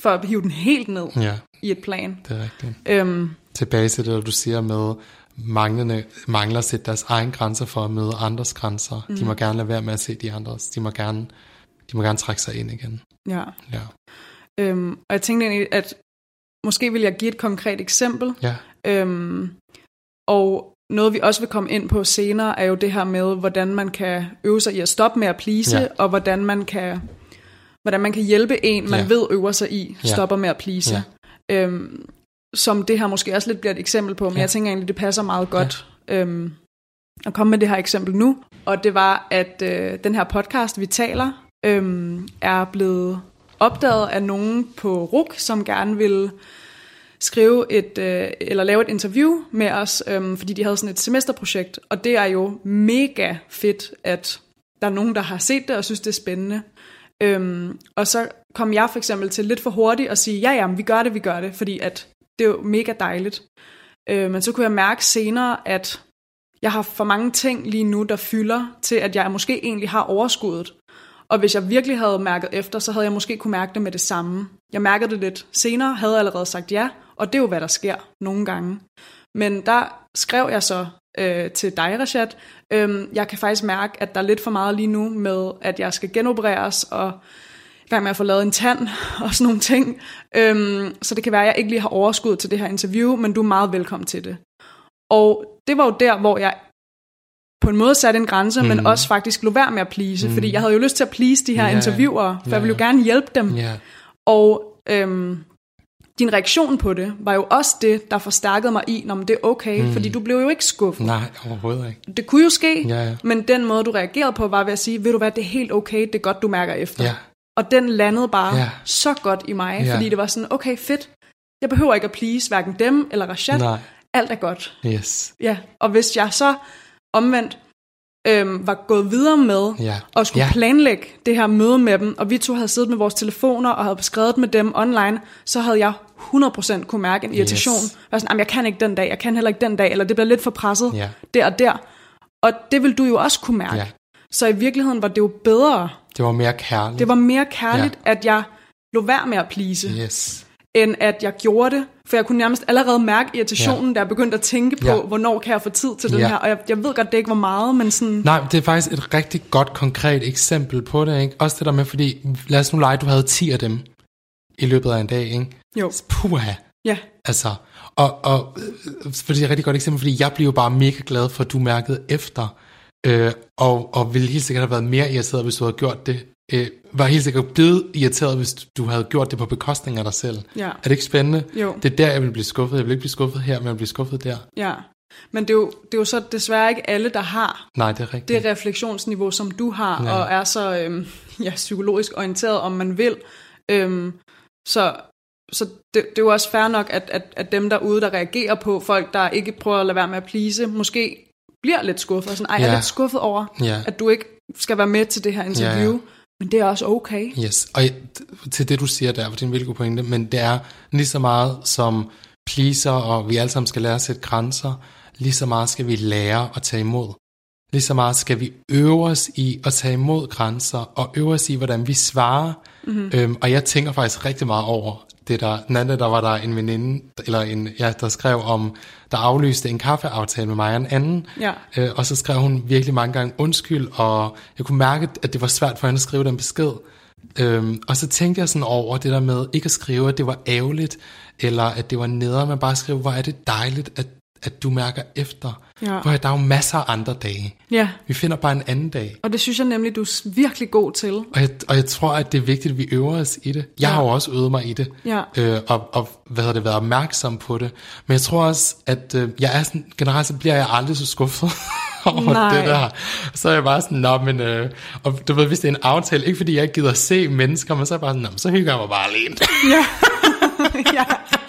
for at hive den helt ned ja, i et plan. det er rigtigt. Øhm, tilbage til det, du siger med, manglende, mangler at sætte deres egen grænser for at møde andres grænser. Mm. De må gerne lade være med at se de andres. De må gerne, de må gerne trække sig ind igen. ja. Ja. Øhm, og jeg tænkte egentlig, at måske vil jeg give et konkret eksempel. Ja. Øhm, og noget vi også vil komme ind på senere, er jo det her med, hvordan man kan øve sig i at stoppe med at please, Ja. ja. og hvordan man kan hvordan man kan hjælpe en, man Ja. ved øver sig i, Ja. stopper med at please. Øhm, som det her måske også lidt bliver et eksempel på, men Ja. jeg tænker egentlig, det passer meget godt øhm, at komme med det her eksempel nu. Og det var, at øh, den her podcast, vi taler, øhm, er blevet opdaget af nogen på RUK, som gerne ville skrive et, øh, eller lave et interview med os, øh, fordi de havde sådan et semesterprojekt, og det er jo mega fedt, at der er nogen, der har set det og synes, det er spændende. Øhm, og så kom jeg for eksempel til lidt for hurtigt og sige, ja ja, men vi gør det, vi gør det, fordi at det er jo mega dejligt. Øh, men så kunne jeg mærke senere, at jeg har for mange ting lige nu, der fylder til, at jeg måske egentlig har overskuddet. Og hvis jeg virkelig havde mærket efter, så havde jeg måske kunne mærke det med det samme. Jeg mærkede det lidt senere, havde allerede sagt ja, og det er jo, hvad der sker nogle gange. Men der skrev jeg så øh, til dig, Rashad, øhm, jeg kan faktisk mærke, at der er lidt for meget lige nu med, at jeg skal genopereres, og i gang med at få lavet en tand [laughs] og sådan nogle ting. Øhm, så det kan være, at jeg ikke lige har overskud til det her interview, men du er meget velkommen til det. Og det var jo der, hvor jeg på en måde satte en grænse, mm. men også faktisk lå være med at please, mm. fordi jeg havde jo lyst til at please de her Ja, interviewere, for ja. jeg ville jo gerne hjælpe dem. Ja. Og øhm, din reaktion på det var jo også det, der forstærkede mig i, når det er okay, mm. fordi du blev jo ikke skuffet. Nej, overhovedet ikke. Det kunne jo ske, Ja, ja. men den måde, du reagerede på, var ved at sige, ved du hvad, det er helt okay, det er godt, du mærker efter. Ja. Og den landede bare Ja. så godt i mig, Ja. fordi det var sådan, okay, fedt, jeg behøver ikke at please hverken dem eller Rashad. Nej. Alt er godt. Yes. Ja, og hvis jeg så omvendt øhm, var gået videre med Ja. og skulle Ja. planlægge det her møde med dem, og vi to havde siddet med vores telefoner og havde beskrevet med dem online, så havde jeg 100% kunne mærke en irritation. Yes. Yes. Var sådan, "Jamen, jeg kan ikke den dag, jeg kan heller ikke den dag, eller det bliver lidt for presset Ja. der og der. Og det vil du jo også kunne mærke. Ja. Så i virkeligheden var det jo bedre, Det var mere kærligt. det var mere kærligt, ja. at jeg lå være med at please, Yes. end at jeg gjorde det. For jeg kunne nærmest allerede mærke irritationen, Ja. da jeg begyndte at tænke på, Ja. hvornår kan jeg få tid til den Ja. her. Og jeg, jeg ved godt, det ikke var meget, men sådan... Nej, det er faktisk et rigtig godt, konkret eksempel på det, ikke? Også det der med, fordi, lad os nu lege, du havde 10 af dem i løbet af en dag, ikke? Jo, Puha. ja. Altså, og, og for det er et rigtig godt eksempel, fordi jeg blev jo bare mega glad for, at du mærkede efter, øh, og, og ville helt sikkert have været mere irriteret, hvis du havde gjort det. Øh, var helt sikkert blevet irriteret, hvis du havde gjort det på bekostning af dig selv. Ja. Er det ikke spændende? Jo. Det er der, jeg vil blive skuffet. Jeg vil ikke blive skuffet her, men jeg vil blive skuffet der. Ja, men det er, jo, det er jo så desværre ikke alle, der har Nej, det er rigtigt. det refleksionsniveau, som du har, Ja. ja. og er så øhm, [laughs] ja, psykologisk orienteret, om man vil. Øhm, så så det, det er jo også fair nok, at, at, at dem derude, der reagerer på folk, der ikke prøver at lade være med at please, måske bliver lidt skuffet. og Sådan, Ej, jeg er Ja. lidt skuffet over, Ja. at du ikke skal være med til det her interview. Ja, ja. Men det er også okay. Yes, og til det du siger der, for det er en virkelig god pointe, men det er lige så meget som pleaser, og vi alle sammen skal lære at sætte grænser, lige så meget skal vi lære at tage imod. Lige så meget skal vi øve os i at tage imod grænser, og øve os i, hvordan vi svarer. Mm-hmm. Øhm, og jeg tænker faktisk rigtig meget over det der. Den anden, der var der en veninde, eller en, ja, der skrev om, der aflyste en kaffeaftale med mig og en anden. Ja. Øh, og så skrev hun virkelig mange gange undskyld, og jeg kunne mærke, at det var svært for hende at skrive den besked. Øhm, og så tænkte jeg sådan over det der med ikke at skrive, at det var ærgerligt, eller at det var nederen, men bare skrive, hvor er det dejligt, at, at du mærker efter. Ja. Hvor der er jo masser af andre dage. Ja, Vi finder bare en anden dag. og det synes jeg nemlig, du er virkelig god til. Og jeg, og jeg tror, at det er vigtigt, at vi øver os i det. Jeg Ja. har jo også øvet mig i det, Ja. øh, og, og hvad hedder det, været opmærksom på det. Men jeg tror også, at øh, jeg er sådan, generelt så bliver jeg aldrig så skuffet [laughs] over Nej. det der. Så er jeg bare sådan, nå, men, øh, og du ved, hvis det er en aftale, ikke fordi jeg ikke gider at se mennesker, men så er jeg bare sådan, nå, men så hygger jeg mig bare alene. ja. [laughs]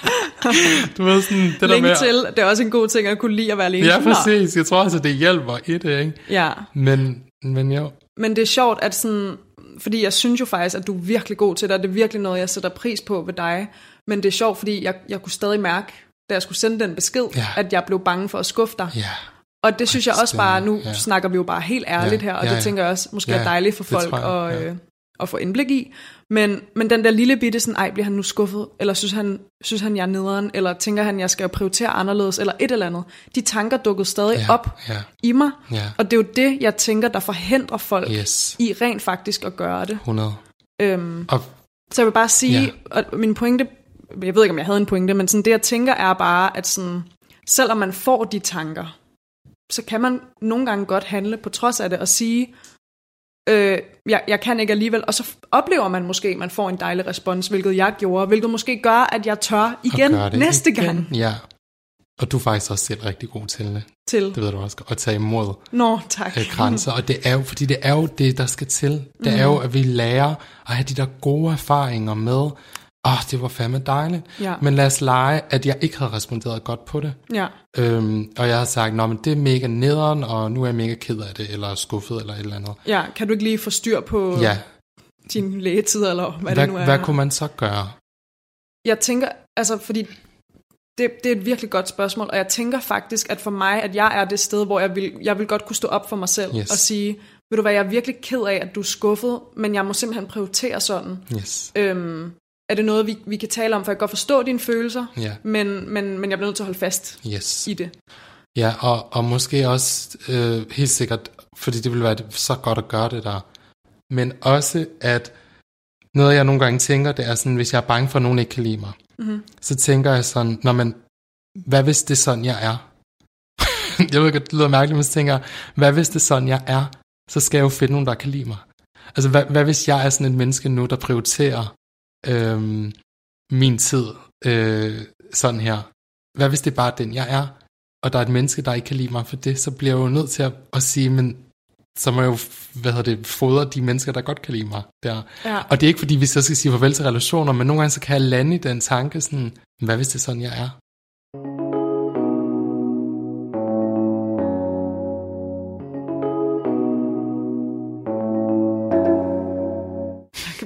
[laughs] Du ved sådan, det der Længe med... til, det er også en god ting at kunne lide at være alene. Ja, præcis. Jeg tror altså, det hjælper i det, ikke? Ja, Men, men jo, Men det er sjovt, at sådan, fordi jeg synes jo faktisk, at du er virkelig god til det, og det er virkelig noget, jeg sætter pris på ved dig. Men det er sjovt, fordi jeg, jeg kunne stadig mærke, da jeg skulle sende den besked, Ja. at jeg blev bange for at skuffe dig. ja. Og det synes jeg også bare, nu ja. snakker vi jo bare helt ærligt Ja, her, og ja, det ja. tænker jeg også måske Ja, er dejligt for det folk jeg, at, ja. øh, at få indblik i. Men, men den der lille bitte sådan, ej, bliver han nu skuffet? Eller synes han, synes han, jeg er nederen? Eller tænker han, jeg skal jo prioritere anderledes? Eller et eller andet. De tanker dukkede stadig Ja, op ja. i mig. Ja. Og det er jo det, jeg tænker, der forhindrer folk Yes. i rent faktisk at gøre det. 100. Øhm, Og så jeg vil bare sige, Ja. ja. og min pointe, jeg ved ikke, om jeg havde en pointe, men sådan det, jeg tænker, er bare, at sådan, selvom man får de tanker, så kan man nogle gange godt handle på trods af det, og sige, øh, jeg, jeg kan ikke alligevel, og så oplever man måske, at man får en dejlig respons, hvilket jeg gjorde, hvilket måske gør, at jeg tør igen næste igen. gang Ja. Og du er faktisk også selv rigtig god til det. til, Det ved du også. At tage imod nå tak, øh, grænser. Og det er jo, fordi det er jo det, der skal til. Det er jo, Mm. at vi lærer at have de der gode erfaringer med. Åh, oh, det var fandme dejligt. Ja. Men lad os lege, at jeg ikke havde responderet godt på det. ja, Øhm, og jeg har sagt, Nå, men det er mega nederen, og nu er jeg mega ked af det, eller skuffet, eller et eller andet. ja, kan du ikke lige få styr på Ja, din lægetid, eller hvad, hvad, det nu er? hvad kunne man så gøre? Jeg tænker, altså fordi det, det er et virkelig godt spørgsmål, og jeg tænker faktisk, at for mig, at jeg er det sted, hvor jeg vil, jeg vil godt kunne stå op for mig selv Yes. og sige, ved du hvad, jeg er virkelig ked af, at du er skuffet, men jeg må simpelthen prioritere sådan. Yes. Øhm, er det noget, vi, vi kan tale om, for jeg kan godt forstå dine følelser, Ja, men, men, men jeg bliver nødt til at holde fast yes. i det. Ja, og, og måske også øh, helt sikkert, fordi det ville være så godt at gøre det der. Men også, at noget jeg nogle gange tænker, det er sådan, hvis jeg er bange for, at nogen ikke kan lide mig, Mm-hmm. så tænker jeg sådan, når man, hvad hvis det er sådan, jeg er? [laughs] jeg ved godt, det lyder mærkeligt, men så tænker jeg, hvad hvis det er sådan, jeg er? Så skal jeg jo finde nogen, der kan lide mig. Altså, hvad, hvad hvis jeg er sådan et menneske nu, der prioriterer øhm, min tid øh, sådan her? Hvad hvis det er bare den, jeg er? Og der er et menneske, der ikke kan lide mig for det, så bliver jeg jo nødt til at, at sige, men så må jeg jo, hvad hedder det, fodre de mennesker, der godt kan lide mig der. Ja. Og det er ikke fordi, vi så skal sige farvel til relationer, men nogle gange så kan jeg lande i den tanke sådan, hvad hvis det er sådan, jeg er?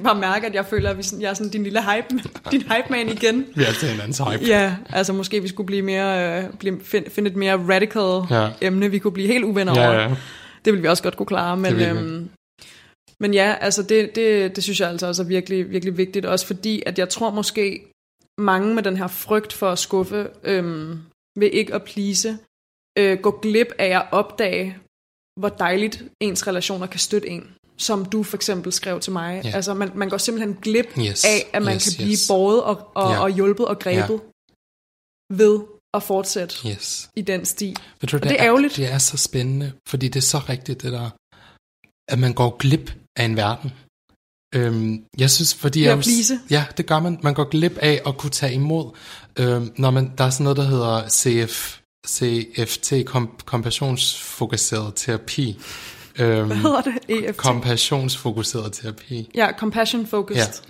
Bare mærke, at jeg føler, at vi sådan, jeg er sådan din lille hype, [laughs] din hype man igen. Vi er altid hinandens hype. Ja, altså måske vi skulle blive mere, øh, blive, find, finde et mere radical Ja. emne, vi kunne blive helt uvenner Ja, over. ja. Det ville vi også godt kunne klare, men, øhm, men ja, altså det, det, det synes jeg altså også er virkelig, virkelig vigtigt, også fordi, at jeg tror måske, mange med den her frygt for at skuffe, øhm, ved ikke at please, øh, gå glip af at opdage, hvor dejligt ens relationer kan støtte en. Som du for eksempel skrev til mig. Ja. Altså man, man går simpelthen glip Yes, af, at man yes, kan blive yes. båret og, og, Ja. og hjulpet og grebet ved at fortsætte Yes. i den sti. Ved du, det er ærgerligt. Det er så spændende, fordi det er så rigtigt, det der, at man går glip af en verden. Øhm, jeg synes, fordi... Jeg, please. Ja, det gør man. Man går glip af at kunne tage imod, øhm, når man, der er sådan noget, der hedder CF, CFT, kom, kompassionsfokuseret terapi. Øhm, Hvad hedder det? EFT? kompassionsfokuseret terapi. ja, compassion focused.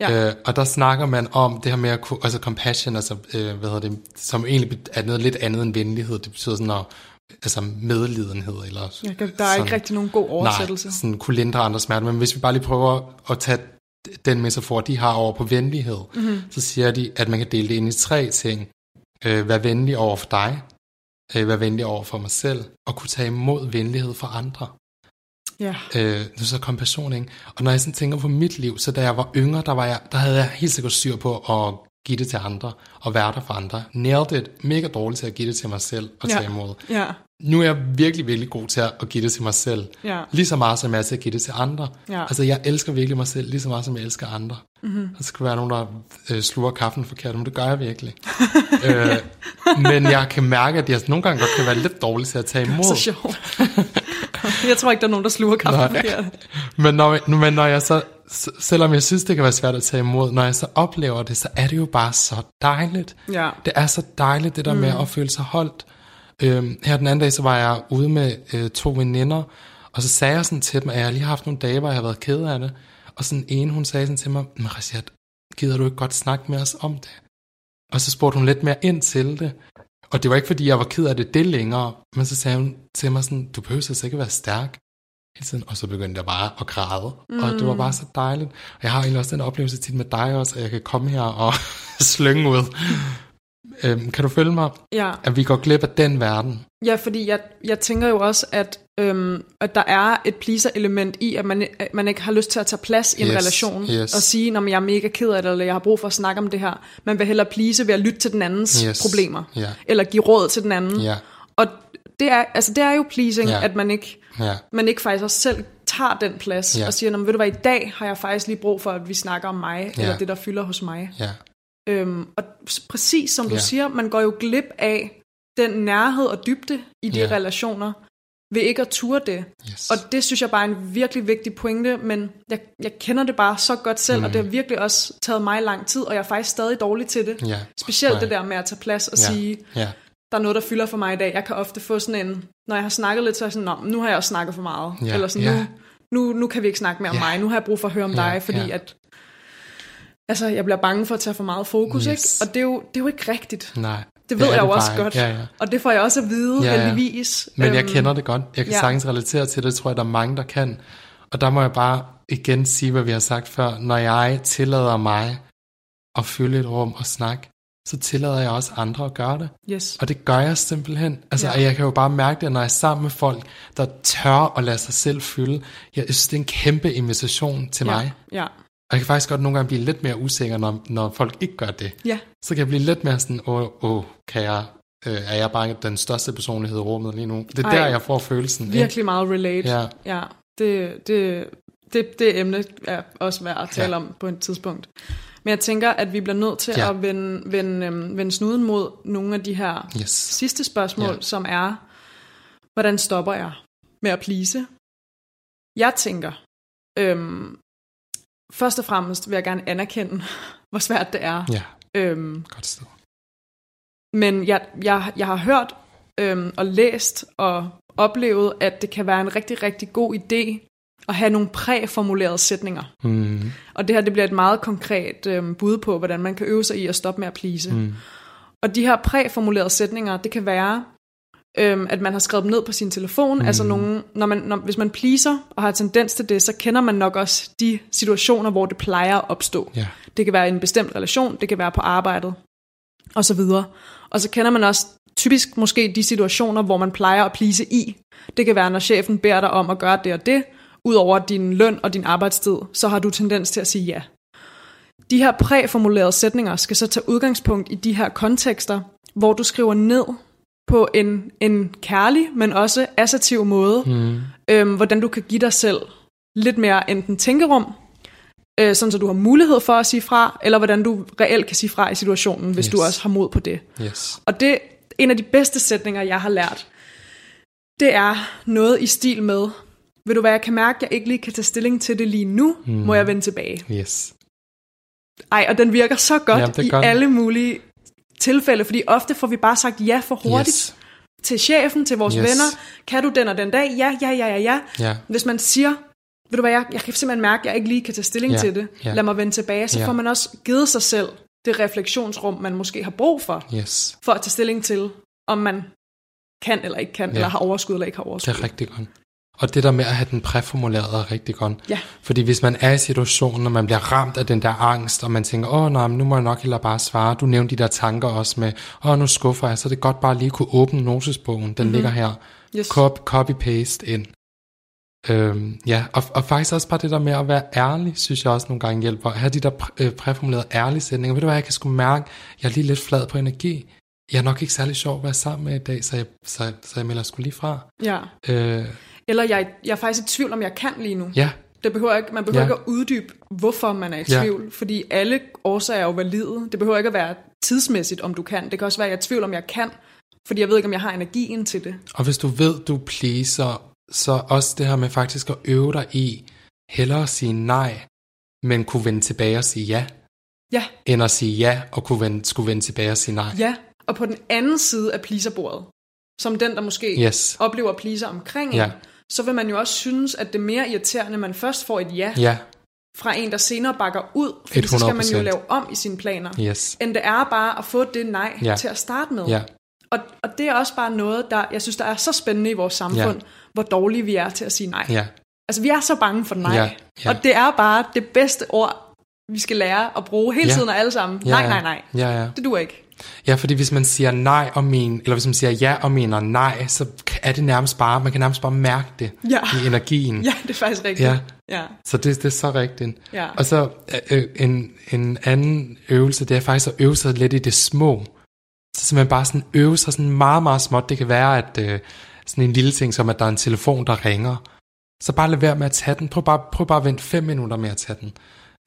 Ja. Ja. Øh, og der snakker man om det her med at kunne, altså compassion, altså, øh, hvad hedder det, som egentlig er noget lidt andet end venlighed. Det betyder sådan at, altså medlidenhed, eller kan, der er ikke rigtig nogen god oversættelse. Nej, sådan kunne lindre andres smerte. Men hvis vi bare lige prøver at tage den metafor, de har over på venlighed, Mhm. mm-hmm. så siger de, at man kan dele det ind i tre ting. Øh, vær venlig over for dig, øh, vær venlig over for mig selv, og kunne tage imod venlighed fra andre. Ja. Øh, det er så kompassion, ikke? Og når jeg sådan tænker på mit liv, så da jeg var yngre, der, var jeg, der havde jeg helt sikkert styr på at give det til andre, og være der for andre. Nailed it. Mega dårligt til at give det til mig selv og Ja. tage imod. Ja. Nu er jeg virkelig, virkelig god til at give det til mig selv. Ja. Lige så meget, som jeg er til at give det til andre. Ja. Altså, jeg elsker virkelig mig selv, lige så meget, som jeg elsker andre. Mhm. Mm-hmm. Der skal være nogen, der øh, sluger kaffen forkert, men det gør jeg virkelig. [laughs] øh, men jeg kan mærke, at jeg nogle gange godt kan være lidt dårlig til at tage imod. Så sjovt. [laughs] [laughs] jeg tror ikke, der er nogen, der sluger kaffe Nej. forkert. [laughs] Men når, men når jeg så, selvom jeg synes, det kan være svært at tage imod, når jeg så oplever det, så er det jo bare så dejligt. Ja. Det er så dejligt, det der mm. med at føle sig holdt. Øhm, her den anden dag, så var jeg ude med øh, to veninder, og så sagde jeg sådan til dem, at jeg har lige haft nogle dage, hvor jeg har været ked af det. Og sådan en, hun sagde sådan til mig, Mariciat, gider du ikke godt snakke med os om det? Og så spurgte hun lidt mere ind til det. Og det var ikke, fordi jeg var ked af det det længere, men så sagde hun til mig sådan, du behøver altså ikke være stærk hele tiden. Og så begyndte jeg bare at græde. Mm. Og det var bare så dejligt. Og jeg har egentlig også den oplevelse tit med dig også, at jeg kan komme her og [laughs] slynge ud. Øhm, kan du følge mig? Ja. At vi går glip af den verden. Ja, fordi jeg, jeg tænker jo også, at, øhm, at der er et pleaser-element i, at man, at man ikke har lyst til at tage plads i en Yes, relation, yes. og sige, at jeg er mega ked af det, eller jeg har brug for at snakke om det her. Man vil hellere please ved at lytte til den andens Yes, problemer, ja. eller give råd til den anden. Ja, Og det er, altså, det er jo pleasing, Ja. at man ikke, ja, man ikke faktisk også selv tager den plads, Ja. og siger, "Nå, men ved du hvad, i dag har jeg faktisk lige brug for, at vi snakker om mig, Ja. eller det, der fylder hos mig. ja, Øhm, og præcis som du Ja. siger, man går jo glip af den nærhed og dybde i de Ja. relationer, ved ikke at ture det. yes. Og det synes jeg bare er en virkelig vigtig pointe, men jeg, jeg kender det bare så godt selv, mm. og det har virkelig også taget mig lang tid, og jeg er faktisk stadig dårlig til det. ja. Specielt Nej. det der med at tage plads og Ja. sige, Ja, der er noget, der fylder for mig i dag. Jeg kan ofte få sådan en, når jeg har snakket lidt, så er jeg sådan, nu har jeg også snakket for meget. Ja. Eller sådan, Ja. nu, nu, nu kan vi ikke snakke mere om Ja. mig. Nu har jeg brug for at høre om Ja, dig, fordi ja. at altså, jeg bliver bange for at tage for meget fokus, Yes. ikke? Og det er, jo, det er jo ikke rigtigt. nej. Det ved er jeg jo det også bare godt. Ja, ja. Og det får jeg også at vide, Ja, ja. heldigvis. Men jeg Øhm, kender det godt. Jeg kan ja. sagtens relatere til det, tror jeg, der er mange, der kan. Og der må jeg bare igen sige, hvad vi har sagt før. Når jeg tillader mig at fylde et rum og snakke, så tillader jeg også andre at gøre det. Yes. Og det gør jeg simpelthen. Altså, ja. jeg kan jo bare mærke det, når jeg er sammen med folk, der tør at lade sig selv fylde. Jeg synes, det er en kæmpe invitation til ja. mig. Ja. Og jeg kan faktisk godt nogle gange blive lidt mere usikker, når, når folk ikke gør det. Ja. Så kan jeg blive lidt mere sådan, åh, åh kan jeg, øh, er jeg bare den største personlighed i rummet lige nu? Det er Ej, der, jeg får følelsen. ikke? Virkelig meget relate. Ja. ja det, det, det, det emne er også værd at tale Ja. om på et tidspunkt. Men jeg tænker, at vi bliver nødt til Ja. at vende, vende, øhm, vende snuden mod nogle af de her Yes. sidste spørgsmål, Ja. som er, hvordan stopper jeg med at plise? Jeg tænker, øhm, først og fremmest vil jeg gerne anerkende, [laughs] hvor svært det er. Ja, Øhm, godt sted. men jeg, jeg, jeg har hørt øhm, og læst og oplevet, at det kan være en rigtig, rigtig god idé at have nogle præformulerede sætninger. Mm, Og det her det bliver et meget konkret øhm, bud på, hvordan man kan øve sig i at stoppe med at plise. mm, Og de her præformulerede sætninger, det kan være, øhm, at man har skrevet dem ned på sin telefon. Mm. Altså nogle, når man, når, hvis man pleaser og har tendens til det, så kender man nok også de situationer, hvor det plejer at opstå. ja, Det kan være i en bestemt relation, det kan være på arbejdet, og så videre. Og så kender man også typisk måske de situationer, hvor man plejer at plise i. Det kan være, når chefen beder dig om at gøre det og det, Udover din løn og din arbejdstid, så har du tendens til at sige ja. De her præformulerede sætninger skal så tage udgangspunkt i de her kontekster, hvor du skriver ned på en, en kærlig, men også assertiv måde, mm, øhm, hvordan du kan give dig selv lidt mere enten tænkerum, øh, sådan så du har mulighed for at sige fra, eller hvordan du reelt kan sige fra i situationen, hvis Yes. du også har mod på det. yes, Og det en af de bedste sætninger, jeg har lært, det er noget i stil med, vil du hvad, jeg kan mærke, at jeg ikke lige kan tage stilling til det lige nu, mm. må jeg vende tilbage. yes, Ej, og den virker så godt Jamen, i den. alle mulige tilfælde, fordi ofte får vi bare sagt ja for hurtigt yes, til chefen, til vores Yes. venner. Kan du den og den dag? Ja, ja, ja, ja, ja. ja, Hvis man siger, ved du hvad, jeg, jeg kan simpelthen mærke, at jeg ikke lige kan tage stilling Ja, til det. ja. Lad mig vende tilbage. Så Ja. får man også givet sig selv det refleksionsrum, man måske har brug for, yes, for at tage stilling til, om man kan eller ikke kan, Ja. eller har overskud eller ikke har det overskud. er rigtig godt. Og det der med at have den præformuleret er rigtig godt. Ja. Fordi hvis man er i situationen, og man bliver ramt af den der angst, og man tænker, åh nej, nu må jeg nok heller bare svare. Du nævnte de der tanker også med, åh nu skuffer jeg, så er det godt bare lige kunne åbne notesbogen. Den mm-hmm. ligger her. Yes. Cop, copy-paste ind. Øhm, ja, og, og faktisk også bare det der med at være ærlig, synes jeg også nogle gange hjælper. At have de der præ, øh, præformulerede ærlige sætninger. Ved du hvad, jeg kan sgu mærke, jeg er lige lidt flad på energi. Jeg er nok ikke særlig sjov at være sammen med i dag, så jeg, så, så jeg melder sgu lige fra. Ja. Øh, Eller jeg, jeg er faktisk i tvivl, om jeg kan lige nu. ja, Det behøver ikke, man behøver Ja. ikke at uddybe, hvorfor man er i Ja. tvivl, fordi alle årsager er jo valide. Det behøver ikke at være tidsmæssigt, om du kan. Det kan også være, at jeg er i tvivl, om jeg kan, fordi jeg ved ikke, om jeg har energien til det. Og hvis du ved, du pleaser, så også det her med faktisk at øve dig i, hellere at sige nej, men kunne vende tilbage og sige ja, Ja, end at sige ja, og kunne vende, skulle vende tilbage og sige nej. ja. Og på den anden side af pleaserbordet, som den, der måske Yes. oplever pleaser omkring Ja. en, så vil man jo også synes, at det er mere irriterende, at man først får et ja, Ja, fra en, der senere bakker ud, fordi så skal man jo 100%. lave om i sine planer, yes. end det er bare at få det nej Ja. til at starte med. Ja, Og, og det er også bare noget, der jeg synes, der er så spændende i vores samfund, Ja. hvor dårlige vi er til at sige nej. ja, Altså, vi er så bange for nej. Ja, ja. Og det er bare det bedste ord, vi skal lære at bruge hele Ja. tiden og alle sammen. ja, nej, nej, nej. Ja, ja. Det duer ikke. Ja, fordi hvis man siger nej og men, eller hvis man siger ja og mener nej, så er det nærmest bare, man kan nærmest bare mærke det Ja. i energien. Ja, det er faktisk rigtigt. Ja. ja. Så det, det er så rigtigt. Ja. Og så øh, en, en anden øvelse, det er faktisk at øve sig lidt i det små. Så simpelthen bare sådan øve sig sådan meget, meget småt. Det kan være, at øh, sådan en lille ting, som at der er en telefon, der ringer. Så bare lad være med at tage den. Prøv bare, prøv bare at vente fem minutter med at tage den.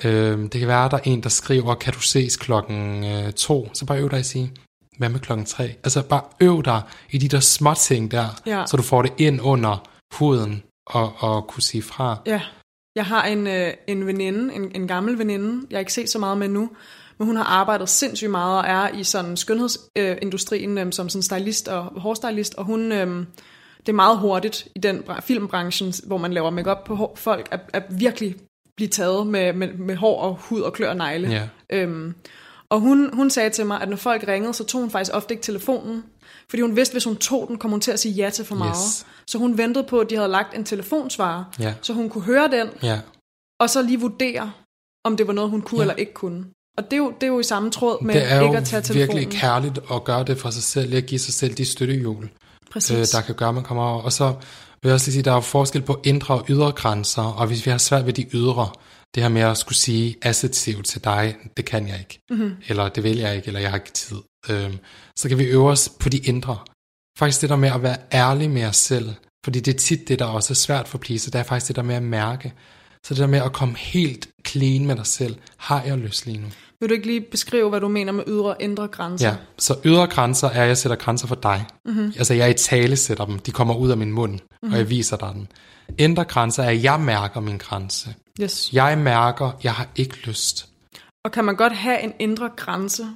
Øh, det kan være, at der er en, der skriver, kan du ses klokken øh, to? Så bare øv dig at sige, hvad med klokken tre? Altså bare øv dig i de der små ting der, Ja. så du får det ind under huden og, og kunne sige fra. Ja, jeg har en, øh, en veninde, en, en gammel veninde, jeg har ikke set så meget med nu, men hun har arbejdet sindssygt meget og er i sådan skønhedsindustrien øh, som sådan stylist og hårstylist, og hun, øh, det er meget hurtigt i den bra- filmbranchen, hvor man laver makeup på hår, folk, at, at virkelig blive taget med, med, med hår og hud og klør og negle. Ja. Øhm, og hun, hun sagde til mig, at når folk ringede, så tog hun faktisk ofte ikke telefonen, fordi hun vidste, hvis hun tog den, kom hun til at sige ja til for meget. Yes. Så hun ventede på, at de havde lagt en telefonsvarer, Ja. så hun kunne høre den, Ja. og så lige vurdere, om det var noget, hun kunne Ja. eller ikke kunne. Og det er jo, det er jo i samme tråd med det er ikke jo at tage telefonen. virkelig kærligt at gøre det for sig selv, at give sig selv de støttehjul, Præcis. øh, der kan gøre, at man kommer over. Og så vil jeg også lige sige, at der er forskel på indre og ydre grænser, og hvis vi har svært ved de ydre, det her med at skulle sige assertivt til dig, det kan jeg ikke, mm-hmm. eller det vil jeg ikke, eller jeg har ikke tid, øh, så kan vi øve os på de indre. Faktisk det der med at være ærlig med os selv, fordi det er tit det, der også er svært for pleaser, det er faktisk det der med at mærke. Så det der med at komme helt clean med dig selv, har jeg lyst lige nu? Vil du ikke lige beskrive, hvad du mener med ydre og indre grænser? Ja, så ydre grænser er, at jeg sætter grænser for dig. Mm-hmm. Altså jeg i tale sætter dem, de kommer ud af min mund, mm-hmm. og jeg viser dig den. Indre grænser er, at jeg mærker min grænse. Yes. Jeg mærker, jeg har ikke lyst. Og kan man godt have en indre grænse,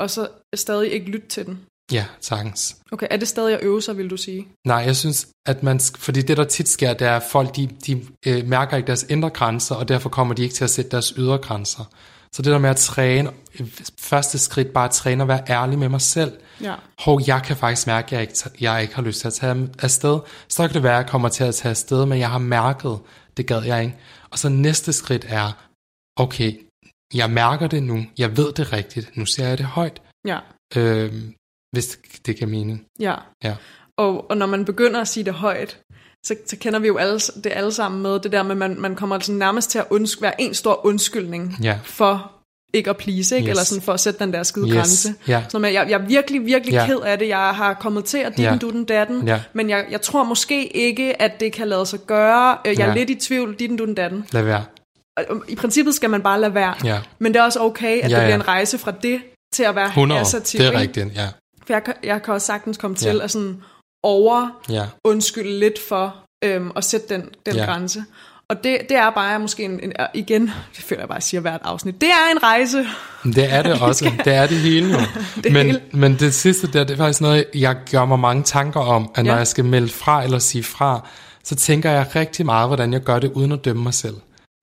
og så stadig ikke lytte til den? Ja, sagtens. Okay, er det stadig at øve sig, vil du sige? Nej, jeg synes, at man... Fordi det, der tit sker, det er, at folk de, de øh, mærker ikke deres indre grænser, og derfor kommer de ikke til at sætte deres ydre grænser. Så det der med at træne, første skridt bare at træne og være ærlig med mig selv. Ja. Hov, jeg kan faktisk mærke, at jeg ikke, jeg ikke har lyst til at tage afsted. Så kan det være, at jeg kommer til at tage afsted, men jeg har mærket, det gad jeg ikke. Og så næste skridt er, okay, jeg mærker det nu, jeg ved det rigtigt, nu ser jeg det højt, Ja, øh, hvis det, det giver mening. ja. Ja. Og, og når man begynder at sige det højt, så, så kender vi jo alle, det alle sammen med, det der med, at man, man kommer sådan nærmest til at undsk, være en stor undskyldning Ja. for ikke at please, ikke? Yes. eller sådan for at sætte den der skide Yes. grænse. Ja. Så med, jeg, jeg er virkelig, virkelig Ja. ked af det. Jeg har kommet til at Ja. dutten, datten, Ja. men jeg, jeg tror måske ikke, at det kan lade sig gøre. Øh, Jeg er Ja. lidt i tvivl, ditten, dutten, datten. Lad være. I princippet skal man bare lade være. Ja. Men det er også okay, at Ja, det bliver ja. en rejse fra det til at være 100, assertiv. det er rigtigt, ja. For jeg, jeg kan også sagtens komme til Ja. at sådan over Ja, undskylde lidt for øhm, at sætte den, den Ja. grænse. Og det, det er bare måske en, en, igen, [laughs] det føler jeg bare, at jeg siger hvert afsnit, det er en rejse. Det er det [laughs] også. Det er det hele jo. [laughs] Det men, hele. men det sidste der, det er faktisk noget, jeg gør mig mange tanker om, at når Ja. jeg skal melde fra eller sige fra, så tænker jeg rigtig meget, hvordan jeg gør det uden at dømme mig selv.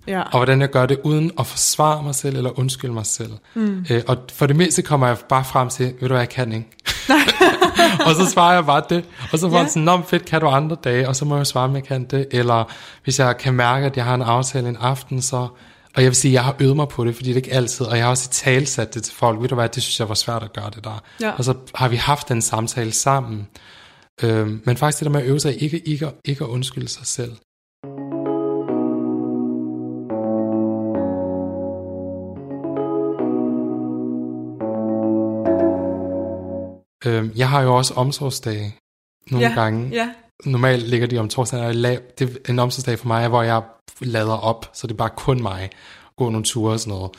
Ja. Og hvordan jeg gør det uden at forsvare mig selv eller undskylde mig selv. Mm. Øh, og for det meste kommer jeg bare frem til, ved du hvad, jeg kan ikke. Og så svarer jeg bare det. Og så var Ja. ja. sådan, nå fedt, kan du andre dage? Og så må jeg svare, om jeg kan det. Eller hvis jeg kan mærke, at jeg har en aftale en aften, så... Og jeg vil sige, at jeg har øvet mig på det, fordi det er ikke altid, og jeg har også talsat det til folk. Ved du hvad, det synes jeg var svært at gøre det der. Ja. Og så har vi haft den samtale sammen. Øhm, men faktisk det der med at øve sig, ikke, ikke, ikke at undskylde sig selv. Øhm, jeg har jo også omsorgsdage nogle ja. gange. Ja. Normalt ligger de om torsdagen, og jeg la- det, en omsorgsdag for mig er, hvor jeg lader op, så det er bare kun mig, gå nogle ture og sådan noget.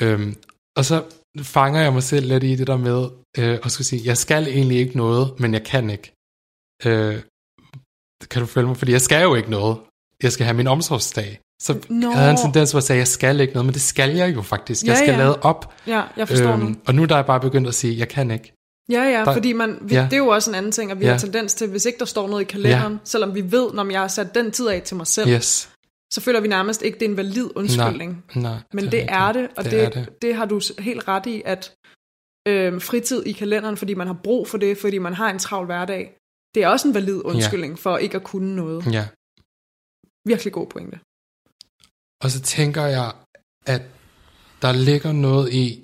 Øhm, og så fanger jeg mig selv lidt i det der med, øh, at skulle sige, jeg skal egentlig ikke noget, men jeg kan ikke. Øh, kan du følge mig? Fordi jeg skal jo ikke noget. Jeg skal have min omsorgsdag. Så Nå. jeg havde en tendens, hvor jeg sagde, jeg skal ikke noget, men det skal jeg jo faktisk. Jeg Ja, skal ja. lade op. ja, jeg forstår øhm, nu. og nu der er jeg bare begyndt at sige, jeg kan ikke. Ja, ja, der- fordi man, vi, ja. det er jo også en anden ting, at vi Ja. har tendens til, hvis ikke der står noget i kalenderen, Ja. selvom vi ved, når jeg har sat den tid af til mig selv, Yes. så føler vi nærmest ikke, det er en valid undskyldning. Nej, Men er det er det, og det, det, det, det. har du helt ret i, at øh, fritid i kalenderen, fordi man har brug for det, fordi man har en travl hverdag, det er også en valid undskyldning ja. for ikke at kunne noget. Ja. Virkelig god pointe. Og så tænker jeg, at der ligger noget i,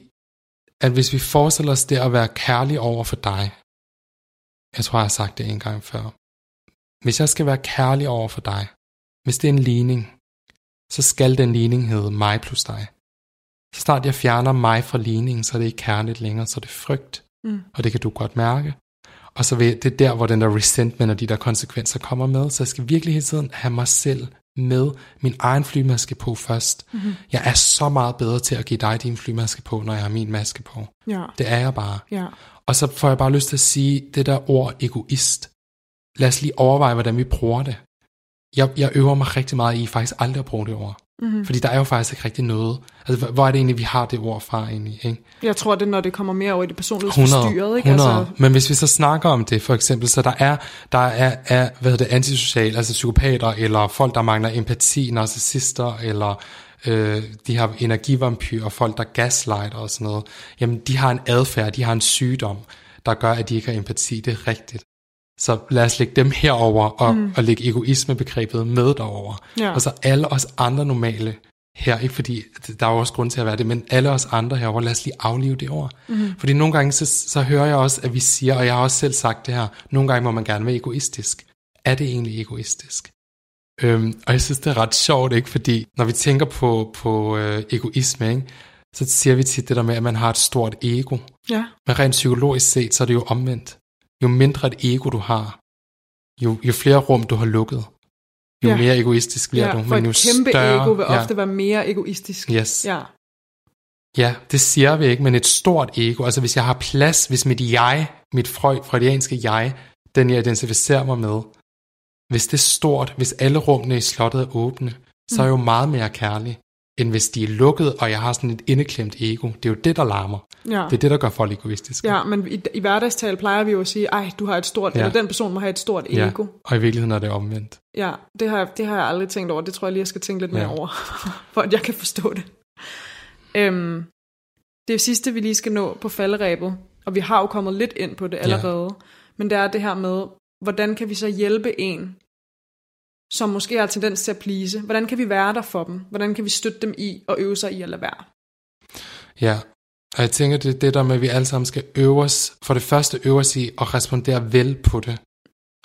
at hvis vi forestiller os det at være kærlig over for dig, jeg tror, jeg har sagt det en gang før, hvis jeg skal være kærlig over for dig, hvis det er en ligning, så skal den ligning hedde mig plus dig. Så snart jeg fjerner mig fra ligningen, så er det ikke kærligt længere, så er det frygt. Mm. Og det kan du godt mærke. Og så vil, det er der, hvor den der resentment og de der konsekvenser kommer med. Så jeg skal virkelig hele tiden have mig selv med min egen flymaske på først. Mm-hmm. Jeg er så meget bedre til at give dig din flymaske på, når jeg har min maske på. Ja, Det er jeg bare. ja, Og så får jeg bare lyst til at sige det der ord egoist. Lad os lige overveje, hvordan vi bruger det. Jeg, jeg øver mig rigtig meget i faktisk aldrig at bruge det ord. Mm-hmm. Fordi der er jo faktisk ikke rigtig noget. Altså, hvor- er det egentlig, vi har det ord fra egentlig? Ikke? jeg tror, det er, når det kommer mere over i det 100, personlighedsforstyrrede, ikke? 100. Altså, Men hvis vi så snakker om det, for eksempel, så der er, der er, er hvad hedder det, antisocial, altså psykopater, eller folk, der mangler empati, narcissister, eller øh, de har energivampyrer, folk, der gaslighter og sådan noget, jamen de har en adfærd, de har en sygdom, der gør, at de ikke har empati. Det er rigtigt. Så lad os lægge dem herover og, mm. og lægge egoismebegrebet med derover. Ja. Og så alle os andre normale her, ikke fordi der er jo også grund til at være det, men alle os andre herover, lad os lige aflive det ord. Mm. Fordi nogle gange, så, så hører jeg også, at vi siger, og jeg har også selv sagt det her, nogle gange må man gerne være egoistisk. Er det egentlig egoistisk? Øhm, og jeg synes, det er ret sjovt, ikke? Fordi når vi tænker på, på øh, egoisme, ikke? så siger vi tit det der med, at man har et stort ego. ja, Men rent psykologisk set, så er det jo omvendt. Jo mindre et ego du har, jo, jo flere rum du har lukket, jo Ja. mere egoistisk bliver ja, du. for men jo et kæmpe større, ego vil ja. ofte være mere egoistisk. Yes. Ja, Ja, det siger vi ikke, men et stort ego. Altså hvis jeg har plads, hvis mit jeg, mit freudianske jeg, den jeg identificerer mig med, hvis det er stort, hvis alle rummene i slottet er åbne, så er jeg jo meget mere kærlig, end hvis de er lukket, og jeg har sådan et indeklemt ego. Det er jo det, der larmer. Ja. Det er det, der gør folk egoistiske. Ja, men i, i hverdagstal plejer vi jo at sige, ej, du har et stort, Ja. eller den person må have et stort Ja, ego. og i virkeligheden er det omvendt. Ja, det har, det har jeg aldrig tænkt over. Det tror jeg lige, jeg skal tænke lidt mere Ja. over, [laughs] for at jeg kan forstå det. Øhm, det sidste, vi lige skal nå på falderæbet, og vi har jo kommet lidt ind på det allerede, ja. men det er det her med, hvordan kan vi så hjælpe en, som måske har tendens til at plise? Hvordan kan vi være der for dem? Hvordan kan vi støtte dem i og øve sig i at lade være? Ja, og jeg tænker, det er det der med, at vi alle sammen skal øve os, for det første øve os i at respondere vel på det.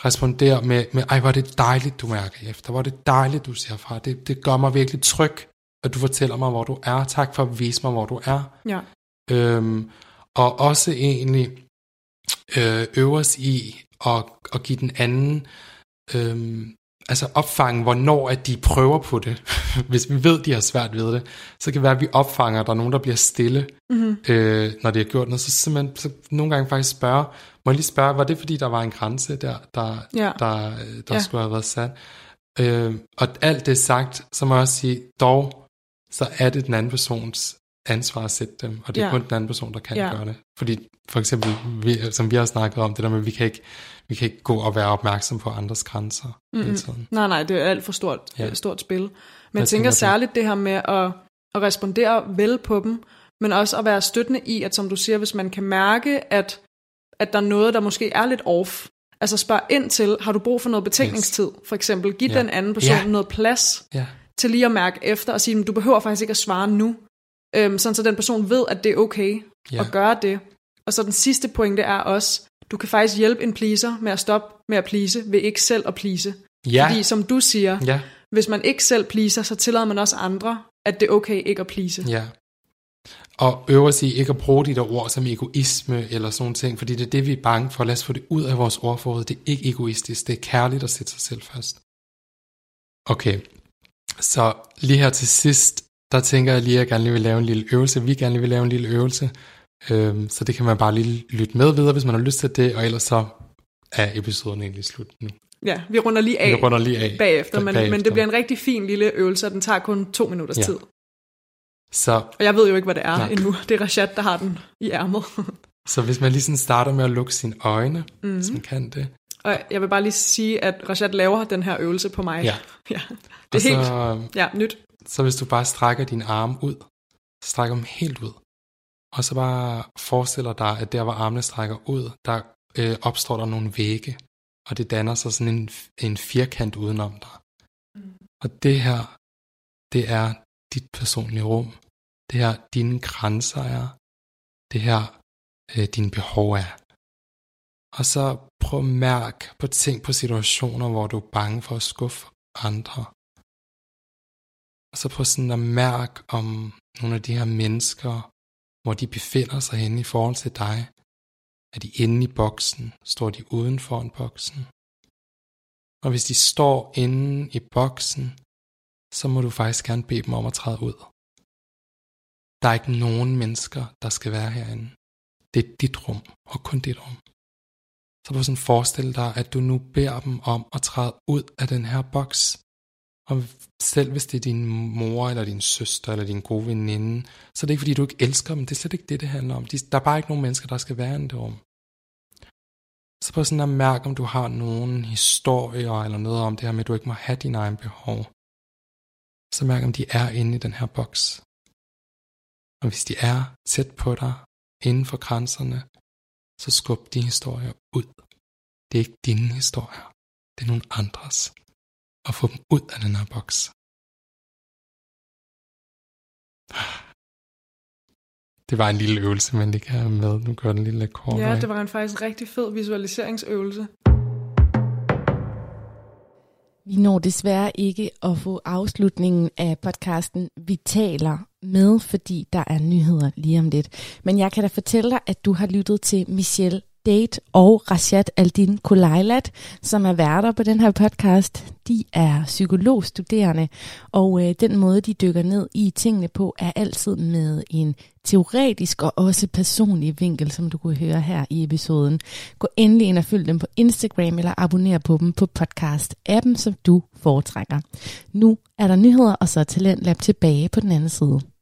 Respondere med, med ej, hvor er det dejligt, du mærker efter. Hvor er det dejligt, du siger fra. Det, det gør mig virkelig tryg, at du fortæller mig, hvor du er. Tak for at vise mig, hvor du er. Ja, Øhm, og også egentlig øh, øve os i at, at give den anden, øhm, altså opfange, hvornår at de prøver på det. [laughs] Hvis vi ved, de har svært ved det, så kan det være, at vi opfanger, at der er nogen, der bliver stille, mm-hmm. øh, når de har gjort noget. Så simpelthen så nogle gange faktisk spørge, må jeg lige spørge, var det fordi, der var en grænse der, der, ja. der, der Ja. ja. skulle have været sat? Øh, og alt det sagt, så må jeg også sige, dog, så er det den anden persons ansvar at sætte dem, og det er Ja. kun den anden person, der kan Ja. gøre det. Fordi for eksempel, vi, som vi har snakket om, det der med, at vi kan ikke, vi kan ikke gå og være opmærksom på andres grænser mm-hmm. hele tiden. Nej, nej, det er alt for stort, Ja. ja. stort spil. Men Hvad jeg tænker særligt det her med at, at respondere vel på dem, men også at være støttende i, at som du siger, hvis man kan mærke, at, at der er noget, der måske er lidt off, altså spørg ind til, har du brug for noget betænkningstid? For eksempel, giv Ja. den anden person Ja. noget plads Ja. til lige at mærke efter og sige, "Men du behøver faktisk ikke at svare nu, øhm, sådan så den person ved, at det er okay Ja. at gøre det. Og så den sidste pointe er også, du kan faktisk hjælpe en pleaser med at stoppe med at please, ved ikke selv at please. Ja. Fordi som du siger, ja, hvis man ikke selv pleaser, så tillader man også andre, at det er okay ikke at please. ja. Og øve os i ikke at bruge de der ord som egoisme eller sådan ting, fordi det er det, vi er bange for. Lad os få det ud af vores ordforråd. Det er ikke egoistisk, det er kærligt at sætte sig selv først. Okay, så lige her til sidst, der tænker jeg lige, at jeg gerne lige vil lave en lille øvelse. Vi gerne vil lave en lille øvelse. Øhm, så det kan man bare lige lytte med videre, hvis man har lyst til det, og ellers så er episoden egentlig slut nu. Ja, vi runder lige af Vi runder lige af bagefter, men, bagefter. men det bliver en rigtig fin lille øvelse, og den tager kun to minutters Ja. tid. Så, Og jeg ved jo ikke, hvad det er Nej. endnu. Det er Rashad, der har den i ærmet. [laughs] så hvis man lige sådan starter med at lukke sine øjne, Mhm. mm-hmm. hvis man kan det. og jeg vil bare lige sige, at Rashad laver den her øvelse på mig. Ja. [laughs] ja. Og Det er så, helt ja, nyt. Så hvis du bare strækker din arm ud, så strækker dem helt ud. Og så bare forestiller dig, at der hvor armene strækker ud, der øh, opstår der nogle vægge, og det danner sig sådan en, en firkant udenom dig. Og det her, det er dit personlige rum. Det her, dine grænser er. Det her, øh, dine behov er. Og så prøv at mærke på ting, på situationer, hvor du er bange for at skuffe andre. Og så prøv sådan at mærke om nogle af de her mennesker, hvor de befinder sig henne i forhold til dig. Er de inde i boksen? Står de uden for en boksen? Og hvis de står inde i boksen, så må du faktisk gerne bede dem om at træde ud. Der er ikke nogen mennesker, der skal være herinde. Det er dit rum, og kun dit rum. Så du sådan forestille dig, at du nu beder dem om at træde ud af den her boks. Og selv hvis det er din mor, eller din søster, eller din gode veninde, så er det ikke fordi, du ikke elsker dem. Det er slet ikke det, det handler om. De- Der er bare ikke nogen mennesker, der skal være i det rum. Så prøv sådan at mærke, om du har nogen historier, eller noget om det her med, at du ikke må have dine egne behov. Så mærk, om de er inde i den her boks. Og hvis de er tæt på dig, inden for grænserne, så skub de historier ud. Det er ikke dine historier. Det er nogle andres. Og få dem ud af den her boks. Det var en lille øvelse, men det kan jeg med. Nu gør den lige lidt kortere. Ja, det var en faktisk rigtig fed visualiseringsøvelse. Vi når desværre ikke at få afslutningen af podcasten Vi taler med, fordi der er nyheder lige om lidt. Men jeg kan da fortælle dig, at du har lyttet til Michelle Date og Rashad Aldin Kulailat, som er værter på den her podcast. De er psykologstuderende, og øh, den måde, de dykker ned i tingene på, er altid med en teoretisk og også personlig vinkel, som du kunne høre her i episoden. Gå endelig ind og følg dem på Instagram eller abonner på dem på podcast-appen, som du foretrækker. Nu er der nyheder, og så er Talentlab tilbage på den anden side.